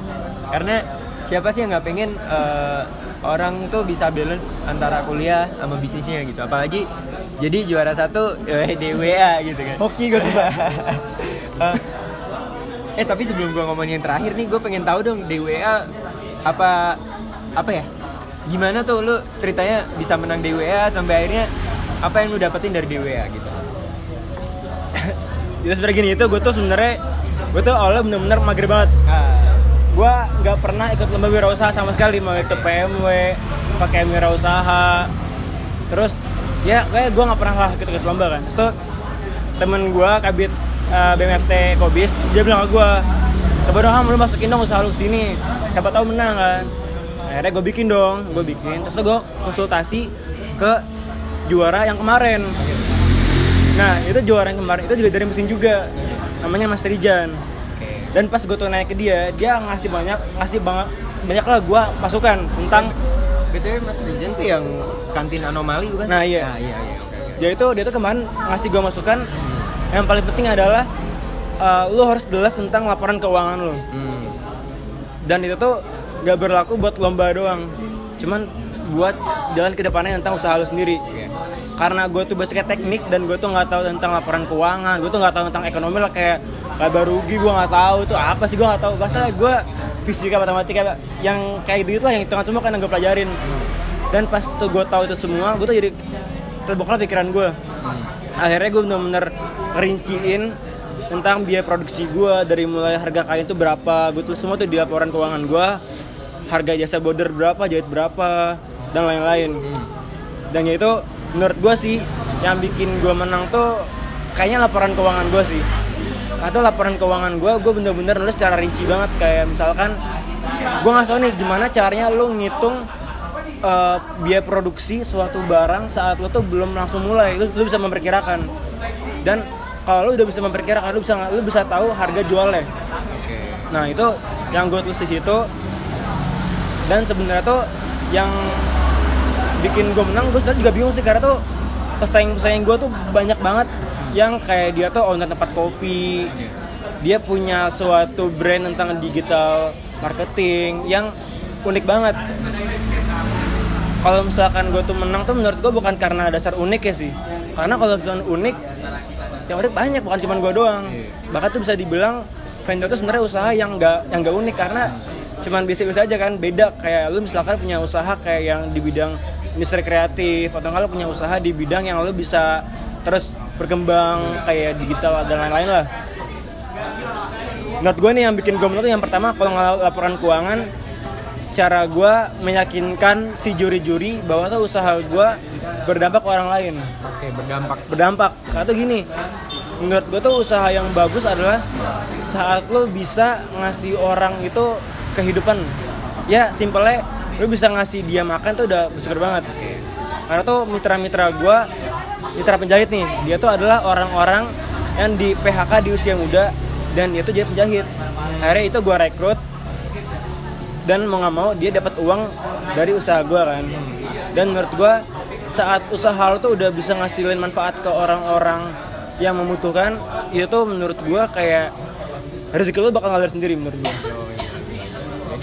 Karena siapa sih yang nggak pengen eh, orang tuh bisa balance antara kuliah sama bisnisnya gitu. Apalagi jadi juara satu eh, DWA gitu kan. Hoki gue Pak. Eh, eh tapi sebelum gua ngomongin yang terakhir nih gue pengen tahu dong DWA apa apa ya? Gimana tuh lu ceritanya bisa menang DWA sampai akhirnya apa yang lu dapetin dari DWA gitu? Jadi sebenarnya gini itu gue tuh sebenarnya gue tuh awalnya bener-bener mager banget. Ah, gue nggak pernah ikut lomba wirausaha sama sekali mau itu PMW pakai wirausaha terus ya kayak gue nggak pernah lah ikut ikut lomba kan. Terus tuh temen gue kabit eh, BMFT Kobis dia bilang ke gue coba dong Ham lu masukin dong usaha lu ke sini. Siapa tahu menang kan. Akhirnya gue bikin dong gue bikin. Terus tuh gue konsultasi ke juara yang kemarin. Nah itu juara yang kemarin itu juga dari mesin juga. Namanya Mas Rijan dan pas gue tuh naik ke dia dia ngasih banyak ngasih banget banyak lah gue masukan tentang btw Mas Rijan tuh yang kantin anomali bukan? Nah, iya. nah, iya iya oke dia itu dia tuh kemarin ngasih gue masukan yang paling penting adalah uh, lu harus jelas tentang laporan keuangan lu. Hmm. dan itu tuh gak berlaku buat lomba doang. Cuman buat jalan ke depannya tentang usaha lu sendiri. Karena gue tuh basicnya teknik dan gue tuh nggak tahu tentang laporan keuangan gue tuh nggak tahu tentang ekonomi lah kayak laba rugi gue nggak tahu itu apa sih gue nggak tahu. Bahkan gue fisika matematika yang kayak gitu lah yang hitungan semua kan yang gue pelajarin. Dan pas tuh gue tahu itu semua gue tuh jadi terbuka pikiran gue akhirnya gue bener-bener ngerinciin tentang biaya produksi gue dari mulai harga kain tuh berapa gue tulis semua tuh di laporan keuangan gue harga jasa border berapa jahit berapa dan lain-lain. Dan ya itu menurut gue sih yang bikin gue menang tuh kayaknya laporan keuangan gue sih. Atau laporan keuangan gue gue bener-bener nulis secara rinci banget. Kayak misalkan gue nggak tahu nih gimana caranya lo ngitung eh, biaya produksi suatu barang saat lo tuh belum langsung mulai. Lo, lo bisa memperkirakan. Dan kalau lo udah bisa memperkirakan lo bisa lo bisa tahu harga jualnya. Oke Nah itu yang gue tulis di situ. Dan sebenarnya tuh yang bikin gue menang gue juga bingung sih karena tuh pesaing-pesaing gue tuh banyak banget. Yang kayak dia tuh owner tempat kopi. Dia punya suatu brand tentang digital marketing yang unik banget. Kalau misalkan gue tuh menang tuh menurut gue bukan karena dasar unik ya sih. Karena kalau misalkan unik yang unik banyak bukan cuma gue doang. Bahkan tuh bisa dibilang vendor tuh sebenarnya usaha yang nggak yang nggak unik. Karena cuman biasa-biasa aja kan beda. Kayak lu misalkan punya usaha kayak yang di bidang industri kreatif atau kalau punya usaha di bidang yang lu bisa terus berkembang kayak digital dan lain-lain lah. Menurut gue nih yang bikin gue menurut yang pertama kalau laporan keuangan cara gue meyakinkan si juri-juri bahwa tuh usaha gue berdampak ke orang lain. Oke berdampak. Berdampak. Karena tuh gini menurut gue tuh usaha yang bagus adalah saat lo bisa ngasih orang itu kehidupan. Ya simpelnya lo bisa ngasih dia makan tuh udah bersyukur banget. Karena tuh mitra-mitra gue mitra penjahit nih dia tuh adalah orang-orang yang di PHK di usia muda dan dia tuh jadi penjahit. Akhirnya itu gue rekrut dan mau nggak mau dia dapat uang dari usaha gue kan. Dan menurut gue saat usaha lo tuh udah bisa ngasilin manfaat ke orang-orang yang membutuhkan itu tuh menurut gue kayak rezeki lo bakal ngalir sendiri menurut gue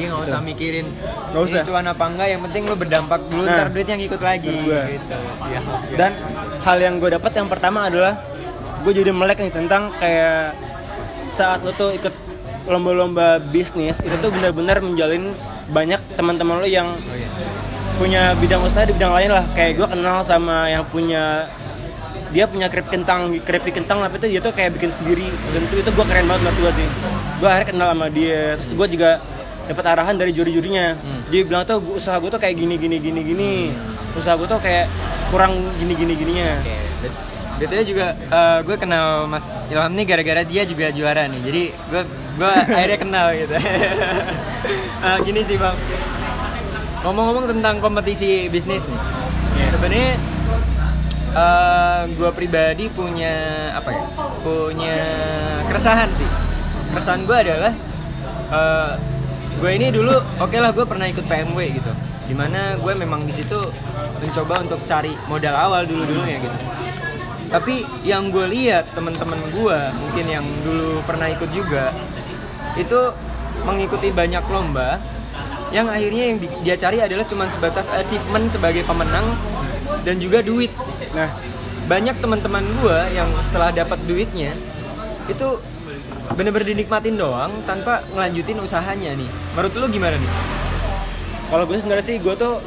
jadi nggak usah mikirin Nggak usah. cuan apa enggak yang penting lu berdampak dulu Nah, ntar duitnya ngikut lagi gitu. Siap dan hal yang gue dapat yang pertama adalah gue jadi melek nih tentang kayak saat lo tuh ikut lomba-lomba bisnis itu tuh benar-benar menjalin banyak teman-teman lo yang oh iya. punya bidang usaha di bidang lain lah. Kayak gue kenal sama yang punya dia punya keripik kentang keripik kentang tapi itu dia tuh kayak bikin sendiri. Dan itu itu gue keren banget menurut gue sih. Gue akhirnya kenal sama dia. Terus gue juga dapat arahan dari juri-jurinya. Dia bilang tuh "Gua- usaha gue tuh kayak gini gini gini gini. Usaha gue tuh kayak kurang gini gini gininya. Oke, bet- betulnya juga eh, gue kenal Mas Ilham nih gara-gara dia juga juara nih. Jadi gue gue akhirnya kenal gitu. Eh, gini sih bang, ngomong-ngomong tentang kompetisi bisnis nih. Iya. sebenarnya eh gue pribadi punya apa ya punya keresahan sih. Keresahan gue adalah eh gue ini dulu oke lah gue pernah ikut PMW gitu. Di mana gue memang di situ mencoba untuk cari modal awal dulu dulunya gitu. Tapi yang gue lihat teman-teman gue mungkin yang dulu pernah ikut juga itu mengikuti banyak lomba yang akhirnya yang di- dia cari adalah cuma sebatas achievement sebagai pemenang dan juga duit. Nah, banyak teman-teman gue yang setelah dapat duitnya itu bener-bener dinikmatin doang tanpa ngelanjutin usahanya nih menurut lu gimana nih kalau gue sebenarnya sih gue tuh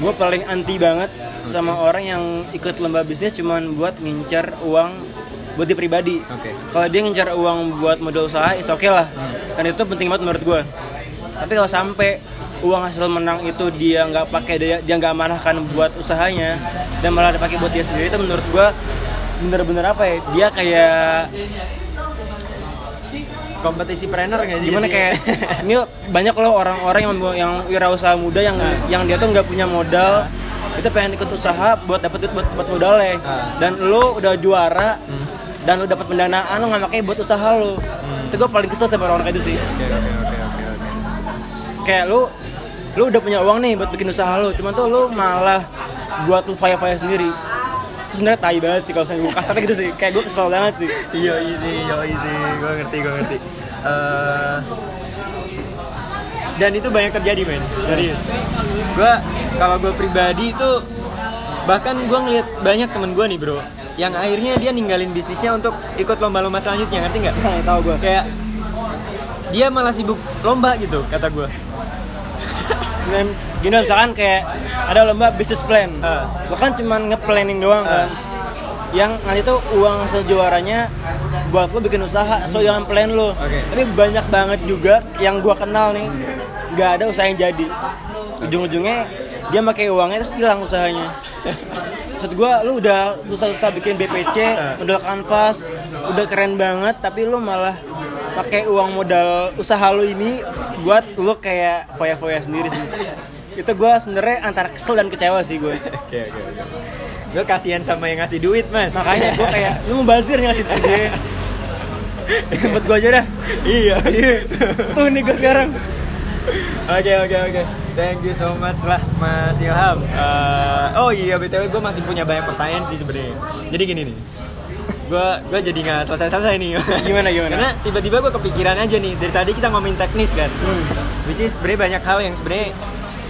gue paling anti banget sama orang yang ikut lomba bisnis cuman buat ngincar uang buat dia pribadi. Oke. Kalau dia ngincar uang buat modal usaha, is oke lah. Dan itu penting banget menurut gue. Tapi kalau sampai uang hasil menang itu dia nggak pakai dia dia nggak manahkan buat usahanya dan malah dipakai buat dia sendiri itu menurut gue bener-bener apa ya dia kayak kompetisi trainer nggak sih gimana jadinya? kayak ini banyak loh orang-orang yang yang wirausaha muda yang yang dia tuh nggak punya modal. Itu pengen ikut usaha buat dapet duit buat, buat modalnya. Ah. dan lo udah juara dan lo dapat pendanaan lo nggak pakai buat usaha lo itu gue paling kesel sama orang kayak itu sih. Oke oke oke oke oke kayak lo lo udah punya uang nih buat bikin usaha lo cuman tuh lo malah buat lo faya-faya sendiri sebenarnya tai banget sih kalau saya gue kasarnya gitu sih kayak gue kesel banget sih Iya easy, yo easy, gue ngerti, gue ngerti. Eh, dan itu banyak terjadi men, serius. Gue kalau gue pribadi itu bahkan gue ngeliat banyak temen gue nih bro, yang akhirnya dia ninggalin bisnisnya untuk ikut lomba-lomba selanjutnya, ngerti nggak? nah tahu gue Kayak dia malah sibuk lomba gitu, kata gue. Dan gini misalkan kayak ada lomba business plan Ah. lo kan cuman nge-planning doang Ah. kan yang nanti tuh uang hasil juaranya buat lo bikin usaha so jalan plan lo Oke. tapi banyak banget juga yang gua kenal nih nggak ada usaha yang jadi ujung-ujungnya dia pakai uangnya terus hilang usahanya Maksud gua lu udah susah-susah bikin BPC, Ah. modal kanvas, udah keren banget tapi lu malah pakai uang modal usaha lu ini buat lu kayak foya-foya sendiri sih. Itu gua sebenarnya antara kesel dan kecewa sih gue. Oke oke. Gue kasihan sama yang ngasih duit mas. Makanya gua kayak lu mau bazir ngasih duit dia. Buat gua aja dah. iya. Tuh nih gua sekarang. Oke oke oke. Thank you so much lah Mas Ilham. Eh, oh iya btw gue masih punya banyak pertanyaan sih sebenarnya. Jadi gini nih, gue gue jadi nggak selesai selesai nih. Gimana, gimana? Karena tiba-tiba gue kepikiran aja nih dari tadi kita ngomongin teknis kan. Hmm. Which is sebenarnya banyak hal yang sebenarnya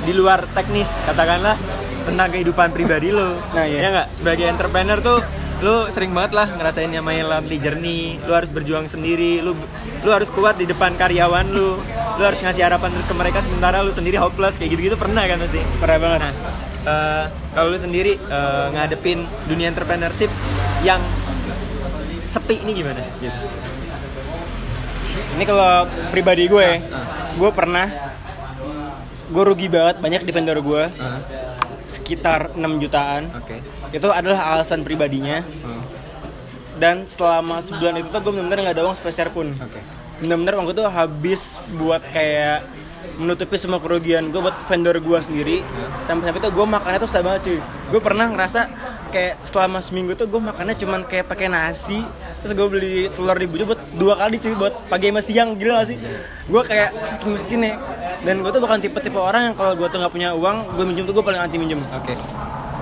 di luar teknis katakanlah tentang kehidupan pribadi lo. Nah, iya. Ya nggak sebagai entrepreneur tuh lu sering banget lah ngerasain namanya lonely journey lu harus berjuang sendiri lu lu harus kuat di depan karyawan lu lu harus ngasih harapan terus ke mereka sementara lu sendiri hopeless kayak gitu-gitu pernah kan pasti Parah banget. nah eh, kalau lu sendiri eh, ngadepin dunia entrepreneurship yang sepi ini gimana? Gitu Ini kalau pribadi gue, Ah, gue pernah gue rugi banget banyak di vendor gue. Ah, sekitar 6 jutaan. Oke. Itu adalah alasan pribadinya. Ah, dan selama sebulan itu tuh gue bener-bener gak ada uang sepeser pun. Oke. Bener-bener uang gue tuh habis buat kayak menutupi semua kerugian gue buat vendor gue sendiri. Sampai-sampai tuh gue makannya tuh susah banget cuy. Gue pernah ngerasa kayak selama seminggu tuh gue makannya cuman kayak pakai nasi terus gue beli telur di buju buat dua kali cuy buat pagi sama siang gila gak sih? Gue kayak saking miskin ya dan gue tuh bukan tipe-tipe orang yang kalau gue tuh nggak punya uang gue minjem tuh gue paling anti minjem. Oke.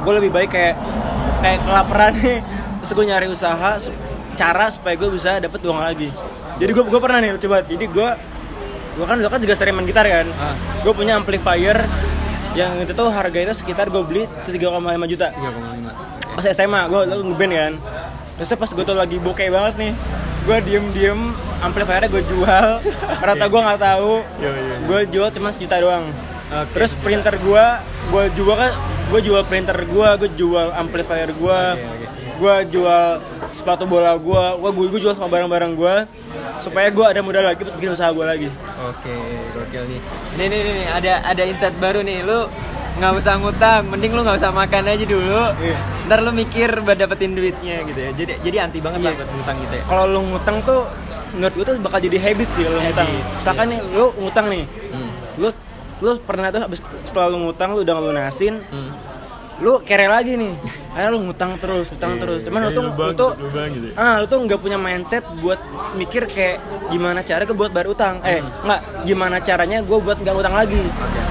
Gue lebih baik kayak kayak kelaparan nih terus gue nyari usaha cara supaya gue bisa dapet uang lagi. Jadi gue gue pernah nih coba jadi gue gue kan kan juga sering main gitar kan Ah. gue punya amplifier yang itu tuh harga itu sekitar gue beli 3,5 juta. 3,5 pas SMA gue ngeband kan terus pas gue tuh lagi bokeh banget nih gue diem diem amplifiernya gue jual rata gue nggak tahu Iya, iya, iya. gue jual cuma sejuta doang Oke. terus printer gue gue jual kan gue jual printer gue gue jual amplifier gue oke. gue jual sepatu bola gue gue gue jual semua barang-barang gue supaya gue ada modal lagi buat bikin usaha gue lagi Oke, gokil nih. Nih nih nih nih, ada ada insight baru nih. Lu nggak usah ngutang, mending lu nggak usah makan aja dulu. Iya. Ntar lu mikir buat dapetin duitnya gitu ya. Jadi jadi anti banget Iya. lah buat ngutang gitu ya. kalau lu ngutang tuh menurut gue tuh bakal jadi habit sih kalau ngutang iya. misalkan nih lu ngutang nih Hmm. lu lu pernah tuh habis setelah lu ngutang lu udah ngelunasin Hmm. Lu kere lagi nih. Akhirnya lu ngutang terus ngutang terus. cuman lu tuh lu tuh gitu ah lu tuh nggak punya mindset buat mikir kayak gimana cara gue buat bayar utang. Eh nggak gimana caranya gue buat nggak utang lagi.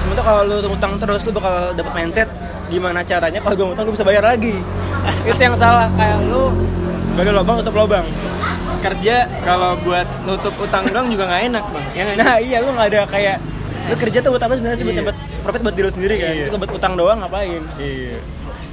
Sementara kalau lu utang terus lu bakal dapet mindset gimana caranya kalau gue utang gue bisa bayar lagi. Itu yang salah. Kayak lu gak ada lubang tutup lubang. Kerja kalau buat nutup utang doang juga nggak enak bang. Ya nah iya lu nggak ada kayak lu kerja tuh buat apa sebenarnya sih buat Iya. dapat profit buat diri lu sendiri kan Iya. lu buat utang doang ngapain Iya.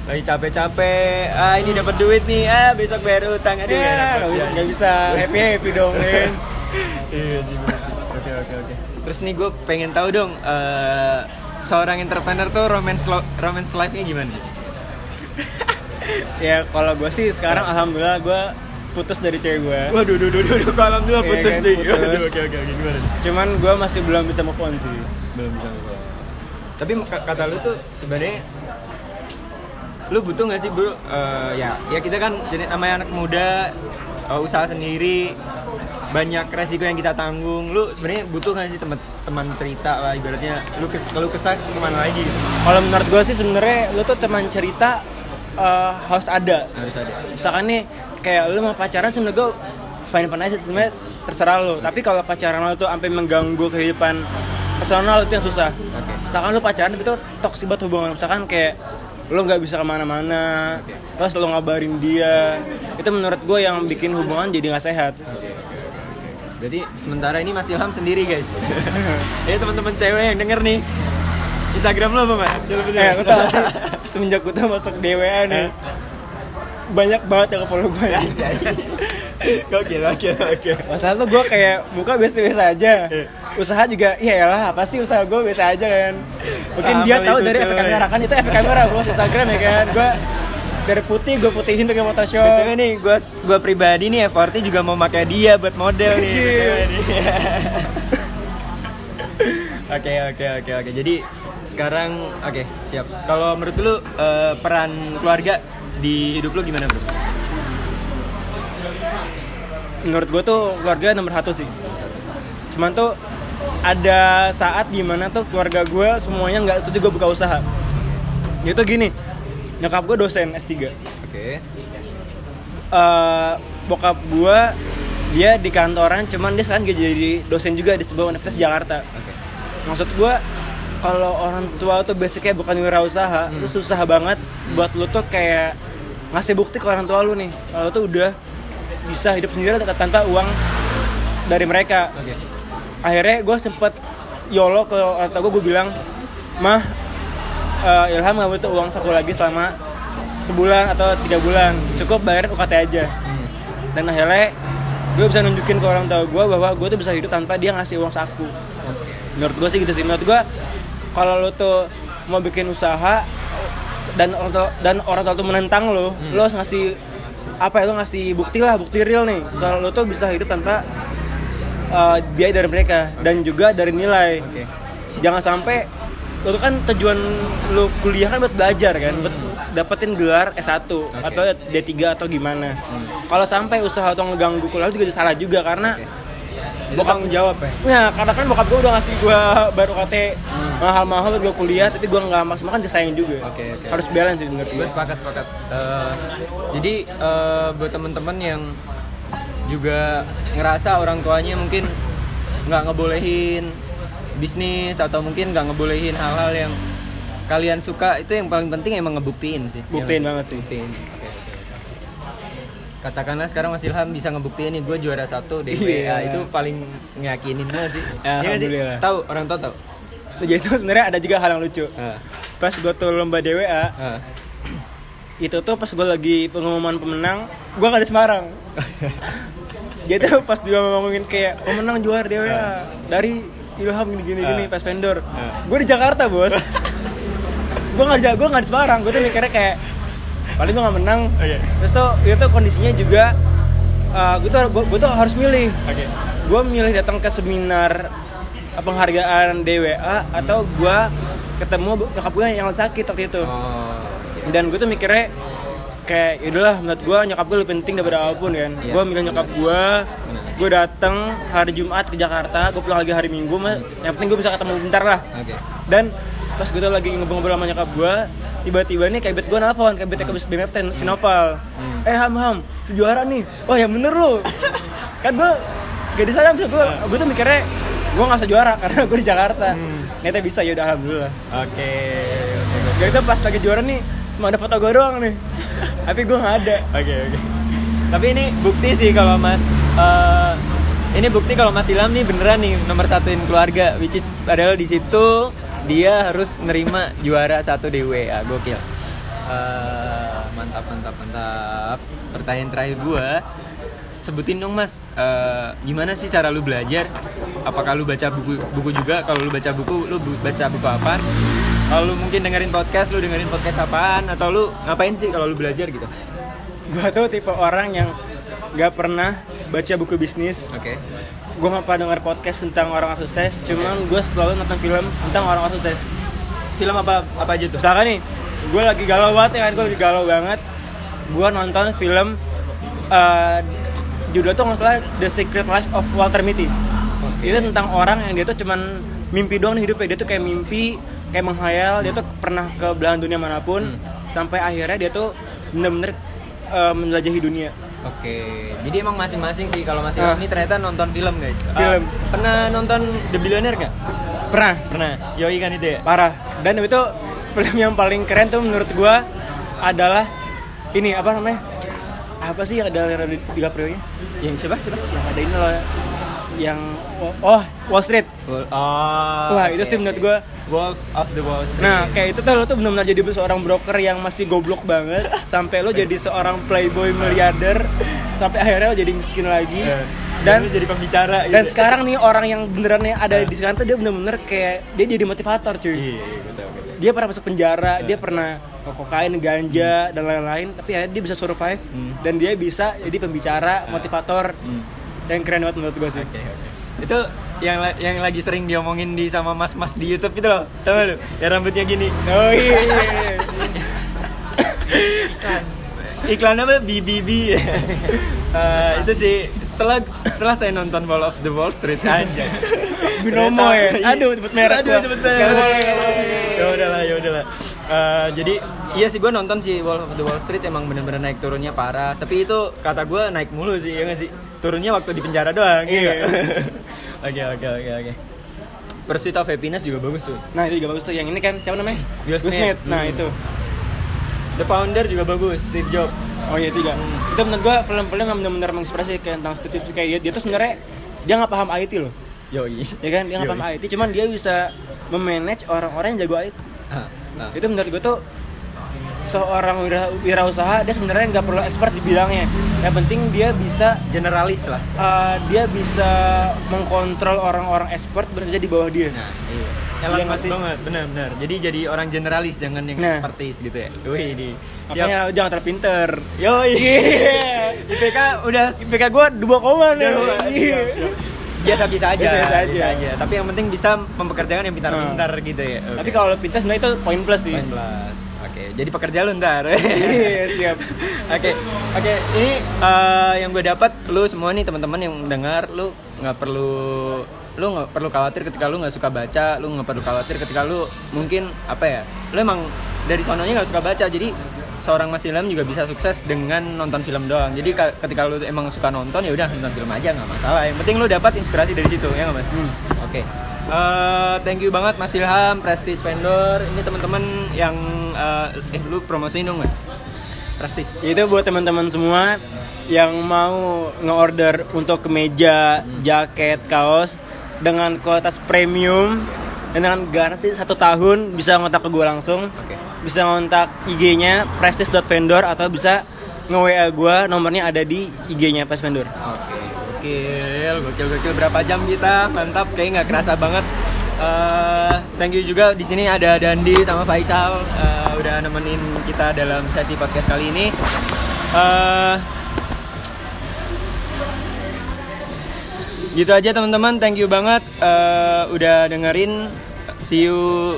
Lagi capek-capek, ah ini dapat duit nih, ah besok bayar utang. Aduh, Iya, nggak bisa, bisa happy happy dong kan Iya sih, bener sih. Oke, oke, oke. Terus nih gue pengen tahu dong, eh, seorang entrepreneur tuh romance lo- romance life-nya gimana? ya kalau gue sih sekarang alhamdulillah gue putus dari cewek gue Waduh, duh, duh, duh, alhamdulillah Iya putus kan, sih. putus. Waduh, Oke, oke, oke, gimana? cuman gue masih belum bisa move on sih Belum bisa ngomong. Tapi k- kata lu tuh sebenarnya lu butuh gak sih bro? Eh, ya, ya kita kan jadi namanya anak muda, eh, usaha sendiri, banyak resiko yang kita tanggung. Lu sebenarnya butuh gak sih teman teman cerita lah ibaratnya. Lu ke, kalau kesah ke mana lagi? Gitu? kalau menurut gue sih sebenarnya lu tuh teman cerita eh, harus ada Harus ada. misalkan nih kayak lu mau pacaran sebenarnya gue fine fine aja sebenarnya terserah lu. Tapi kalau pacaran lu tuh sampai mengganggu kehidupan personal itu yang susah. Oke. misalkan lu pacaran tapi tuh toksik banget hubungan. Misalkan kayak lu nggak bisa ke mana-mana terus lu ngabarin dia. Itu menurut gue yang bikin hubungan jadi nggak sehat. Berarti sementara ini Mas Ilham sendiri guys. ya teman-teman cewek yang denger nih. Instagram lu apa, Mas? Eh tau gak sih semenjak gue tuh masuk DWA nih banyak banget yang follow gue nih Oke, oke, oke. Masalah tuh gue kayak buka biasa-biasa aja Usaha juga, iya lah pasti usaha gue biasa aja kan Mungkin Sama dia tahu dari efek kamera kan itu efek kamera gue Instagram ya kan Gue dari putih gue putihin pakai Photoshop BTW nih, gua gua pribadi nih effortnya juga mau pakai dia buat model nih. Iya. Oke, oke, oke, oke. Jadi sekarang oke, siap. Kalau menurut lu eh, peran keluarga di hidup lu gimana, Bro? Menurut gue tuh keluarga nomor satu sih Cuman tuh ada saat di mana tuh keluarga gue semuanya nggak setuju gue buka usaha Itu gini, nyokap gue dosen S3 Oke. eh bokap gua dia di kantoran cuman dia sekarang jadi dosen juga di sebuah universitas Jakarta Oke. maksud gua kalau orang tua tuh basicnya bukan wirausaha Hmm. itu susah banget buat lu tuh kayak ngasih bukti ke orang tua lu nih kalau tuh udah bisa hidup sendiri tanpa- uang dari mereka Oke. akhirnya gue sempet yolo ke orang tua gue gue bilang mah eh, Ilham gak butuh uang saku lagi selama sebulan atau tiga bulan cukup bayarin UKT aja Hmm. dan akhirnya gue bisa nunjukin ke orang tua gue bahwa gue tuh bisa hidup tanpa dia ngasih uang saku Oke. menurut gue sih gitu sih menurut gue kalau lo tuh mau bikin usaha dan orang tua, dan orang tua tuh menentang lo. Lo harus ngasih apa ya lo ngasih bukti lah bukti real nih. Kalau lo tuh bisa hidup tanpa uh, biaya dari mereka dan juga dari nilai. Oke. jangan sampai lo tuh kan tujuan lo kuliah kan buat belajar kan buat dapetin gelar S1 atau D3 atau gimana. Kalau sampai usaha atau ngeganggu kuliah lo juga salah juga karena Itu tanggung jawab ya. Nah, karena kan bokap gue udah ngasih gue baru KT mahal-mahal buat gue kuliah, tapi gue nggak maksimal kan sayang juga. Oke, oke. Harus balance sih menurut gue sepakat sepakat Eh, jadi eh, buat teman-teman yang juga ngerasa orang tuanya mungkin nggak ngebolehin bisnis atau mungkin nggak ngebolehin hal-hal yang kalian suka itu yang paling penting emang ngebuktiin sih Buktiin banget sih. buktiin. Katakanlah sekarang Mas Ilham bisa ngebuktiin nih gue juara satu di. WA itu paling ngeyakinin banget sih Ya, Iya alhamdulillah. tahu orang tua tahu Nah, Jadi itu sebenarnya ada juga hal yang lucu. Ah, Pas gue tuh lomba DWA, ah. itu tuh pas gue lagi pengumuman pemenang, gue gak di Semarang. Jadi tuh pas dia ngomongin kayak pemenang juara DWA dari Ilham gini gini gini Ah. pas vendor. Ah. Gue di Jakarta bos. gue nggak di gue nggak di Semarang. Gue tuh mikirnya kayak paling gue nggak menang. Oke. Terus tuh itu tuh kondisinya juga gue tuh gue tuh harus milih. Oke. Gue milih datang ke seminar uh, penghargaan DWA atau gue ketemu nyokap gue yang sakit waktu itu Oh, oke. dan gue tuh mikirnya kayak yaudahlah menurut gue nyokap gue lebih penting daripada apa pun kan Iya. gue milih nyokap gue gue dateng hari Jumat ke Jakarta gue pulang lagi hari Minggu mah yang penting gue bisa ketemu bentar lah Oke. dan pas gue tuh lagi ngobrol-ngobrol sama nyokap gue tiba-tiba nih kayak bet gue nelfon kayak bet ke BMF ten si Noval. Eh ham ham juara nih. Oh ya bener lu. Kan gue gak di sana gue gue tuh mikirnya gue nggak usah juara karena gue di Jakarta. Ternyata bisa ya udah alhamdulillah. Oke. jadi tuh pas lagi juara nih cuma ada foto gue doang nih. Tapi gue nggak ada. Oke oke. Tapi ini bukti sih kalau Mas eh, ini bukti kalau Mas Ilham nih beneran nih nomor satuin keluarga, which is padahal di situ dia harus nerima juara satu di WA gokil. Eh, mantap mantap mantap. Pertanyaan terakhir gua, sebutin dong Mas, eh, gimana sih cara lu belajar? Apakah lu baca buku buku juga? Kalau lu baca buku, lu bu- baca buku apa? Kalau lu mungkin dengerin podcast, lu dengerin podcast apaan? Atau lu ngapain sih kalau lu belajar gitu? gue tuh tipe orang yang nggak pernah baca buku bisnis Oke. Gue nggak pernah denger podcast tentang orang sukses cuman gue selalu nonton film tentang orang sukses. Film apa apa aja tuh? misalkan nih gue lagi galau banget ya kan gue lagi galau banget. Gue nonton film eh judulnya tuh nggak salah The Secret Life of Walter Mitty. Itu tentang orang yang dia tuh cuman mimpi doang nih hidupnya. Dia tuh kayak mimpi kayak menghayal. Dia tuh pernah ke belahan dunia mana pun sampai akhirnya dia tuh bener-bener eh, menjelajahi dunia Oke. Jadi emang masing-masing sih kalau masih Ah. ini ternyata nonton film guys. Ah, Film. pernah nonton The Billionaire nggak? pernah Pernah. Yoi kan itu ya? parah dan itu film yang paling keren tuh menurut gua adalah ini apa namanya apa sih yang ada Leonardo DiCaprio nya Yang siapa? Siapa? yang ada ini loh yang oh Wall Street Oh. wah oke, itu sih menurut oke. gua Wolf of the Wall Street. nah kayak itu tuh lo tuh benar-benar jadi seorang broker yang masih goblok banget sampai lo jadi seorang playboy miliarder sampai akhirnya lo jadi miskin lagi Eh, dan lu jadi pembicara dan gitu. sekarang nih orang yang beneran yang ada di sekarang tuh dia bener-bener kayak dia jadi motivator cuy Iya, iya, betul, betul. dia pernah masuk penjara, dia pernah kokain, ganja dan lain-lain, tapi akhirnya dia bisa survive Hmm. dan dia bisa jadi pembicara, motivator Hmm. Dan keren banget menurut gue sih. Oke, oke. Itu yang yang lagi sering diomongin di sama mas-mas di YouTube itu loh. Tahu nggak lu? Yang rambutnya gini. Oh iya. Iklan apa? BBB. Eh, itu sih setelah setelah saya nonton Wall of the Wall Street aja. Binomo ya? Aduh, sebut merek Aduh, sebut boleh. Ya udahlah, ya udahlah. Eh, jadi iya sih gue nonton sih Wall of the Wall Street emang bener-bener naik turunnya parah. Tapi itu kata gue naik mulu sih ya nggak sih? Turunnya waktu di penjara doang. Iya. nggak? Oke oke oke oke. Pursuit of Happiness juga bagus tuh. Nah itu juga bagus tuh yang ini kan siapa namanya? Will Smith. Nah Hmm. itu. The Founder juga bagus, Steve Jobs. Oh iya tiga. Itu menurut gue film-film yang benar-benar menginspirasi kayak tentang Steve Jobs kayak dia, dia tuh sebenarnya dia nggak paham IT loh. Yoi. Ya kan dia nggak paham IT, cuman dia bisa memanage orang-orang yang jago IT. Ah, ah. itu menurut gue tuh seorang wira wirausaha dia sebenarnya nggak perlu expert di bidangnya yang penting dia bisa generalis lah. uh, dia bisa mengkontrol orang-orang expert bekerja di bawah dia Nah, iya. Iya Elon nggak Musk sih? banget, benar-benar. Jadi jadi orang generalis, jangan yang Nah. expertise gitu ya. Wih, di. makanya lu jangan terpinter Yoi. IPK udah IPK gue dua koma nih Iya. biasa-biasa aja, Biasa-biasa aja. Tapi yang penting bisa mempekerjakan yang pintar-pintar gitu ya. Oke. tapi kalau pintar sebenarnya itu poin plus sih Main plus. Oke, jadi pekerja lu ntar. iya siap Oke, oke. Ini eh, yang gue dapat, lu semua nih teman-teman yang dengar, lu nggak perlu, lu nggak perlu khawatir ketika lu nggak suka baca, lu nggak perlu khawatir ketika lu mungkin apa ya, lu emang dari sononya nggak suka baca, jadi seorang Mas Ilham juga bisa sukses dengan nonton film doang. Jadi ka- ketika lu emang suka nonton ya udah nonton film aja nggak masalah. Yang penting lu dapat inspirasi dari situ ya nggak mas? Oke. Eh, thank you banget Mas Ilham, Prestige Vendor. Ini teman-teman yang eh, eh lu promosiin dong mas. Prestige. itu buat teman-teman semua yang mau nge-order untuk kemeja, jaket, kaos dengan kualitas premium dan dengan garansi satu tahun bisa ngontak ke gue langsung Oke. Bisa ngontak IG-nya prestige.vendor atau bisa nge-WA gue nomornya ada di IG-nya Prestige Vendor Oke. Gokil, gokil, gokil. Berapa jam kita? Mantap. Kayak nggak kerasa banget. Eh, thank you juga di sini ada Dandi sama Faisal eh, udah nemenin kita dalam sesi podcast kali ini. Eh, gitu aja teman-teman. Thank you banget eh, udah dengerin. See you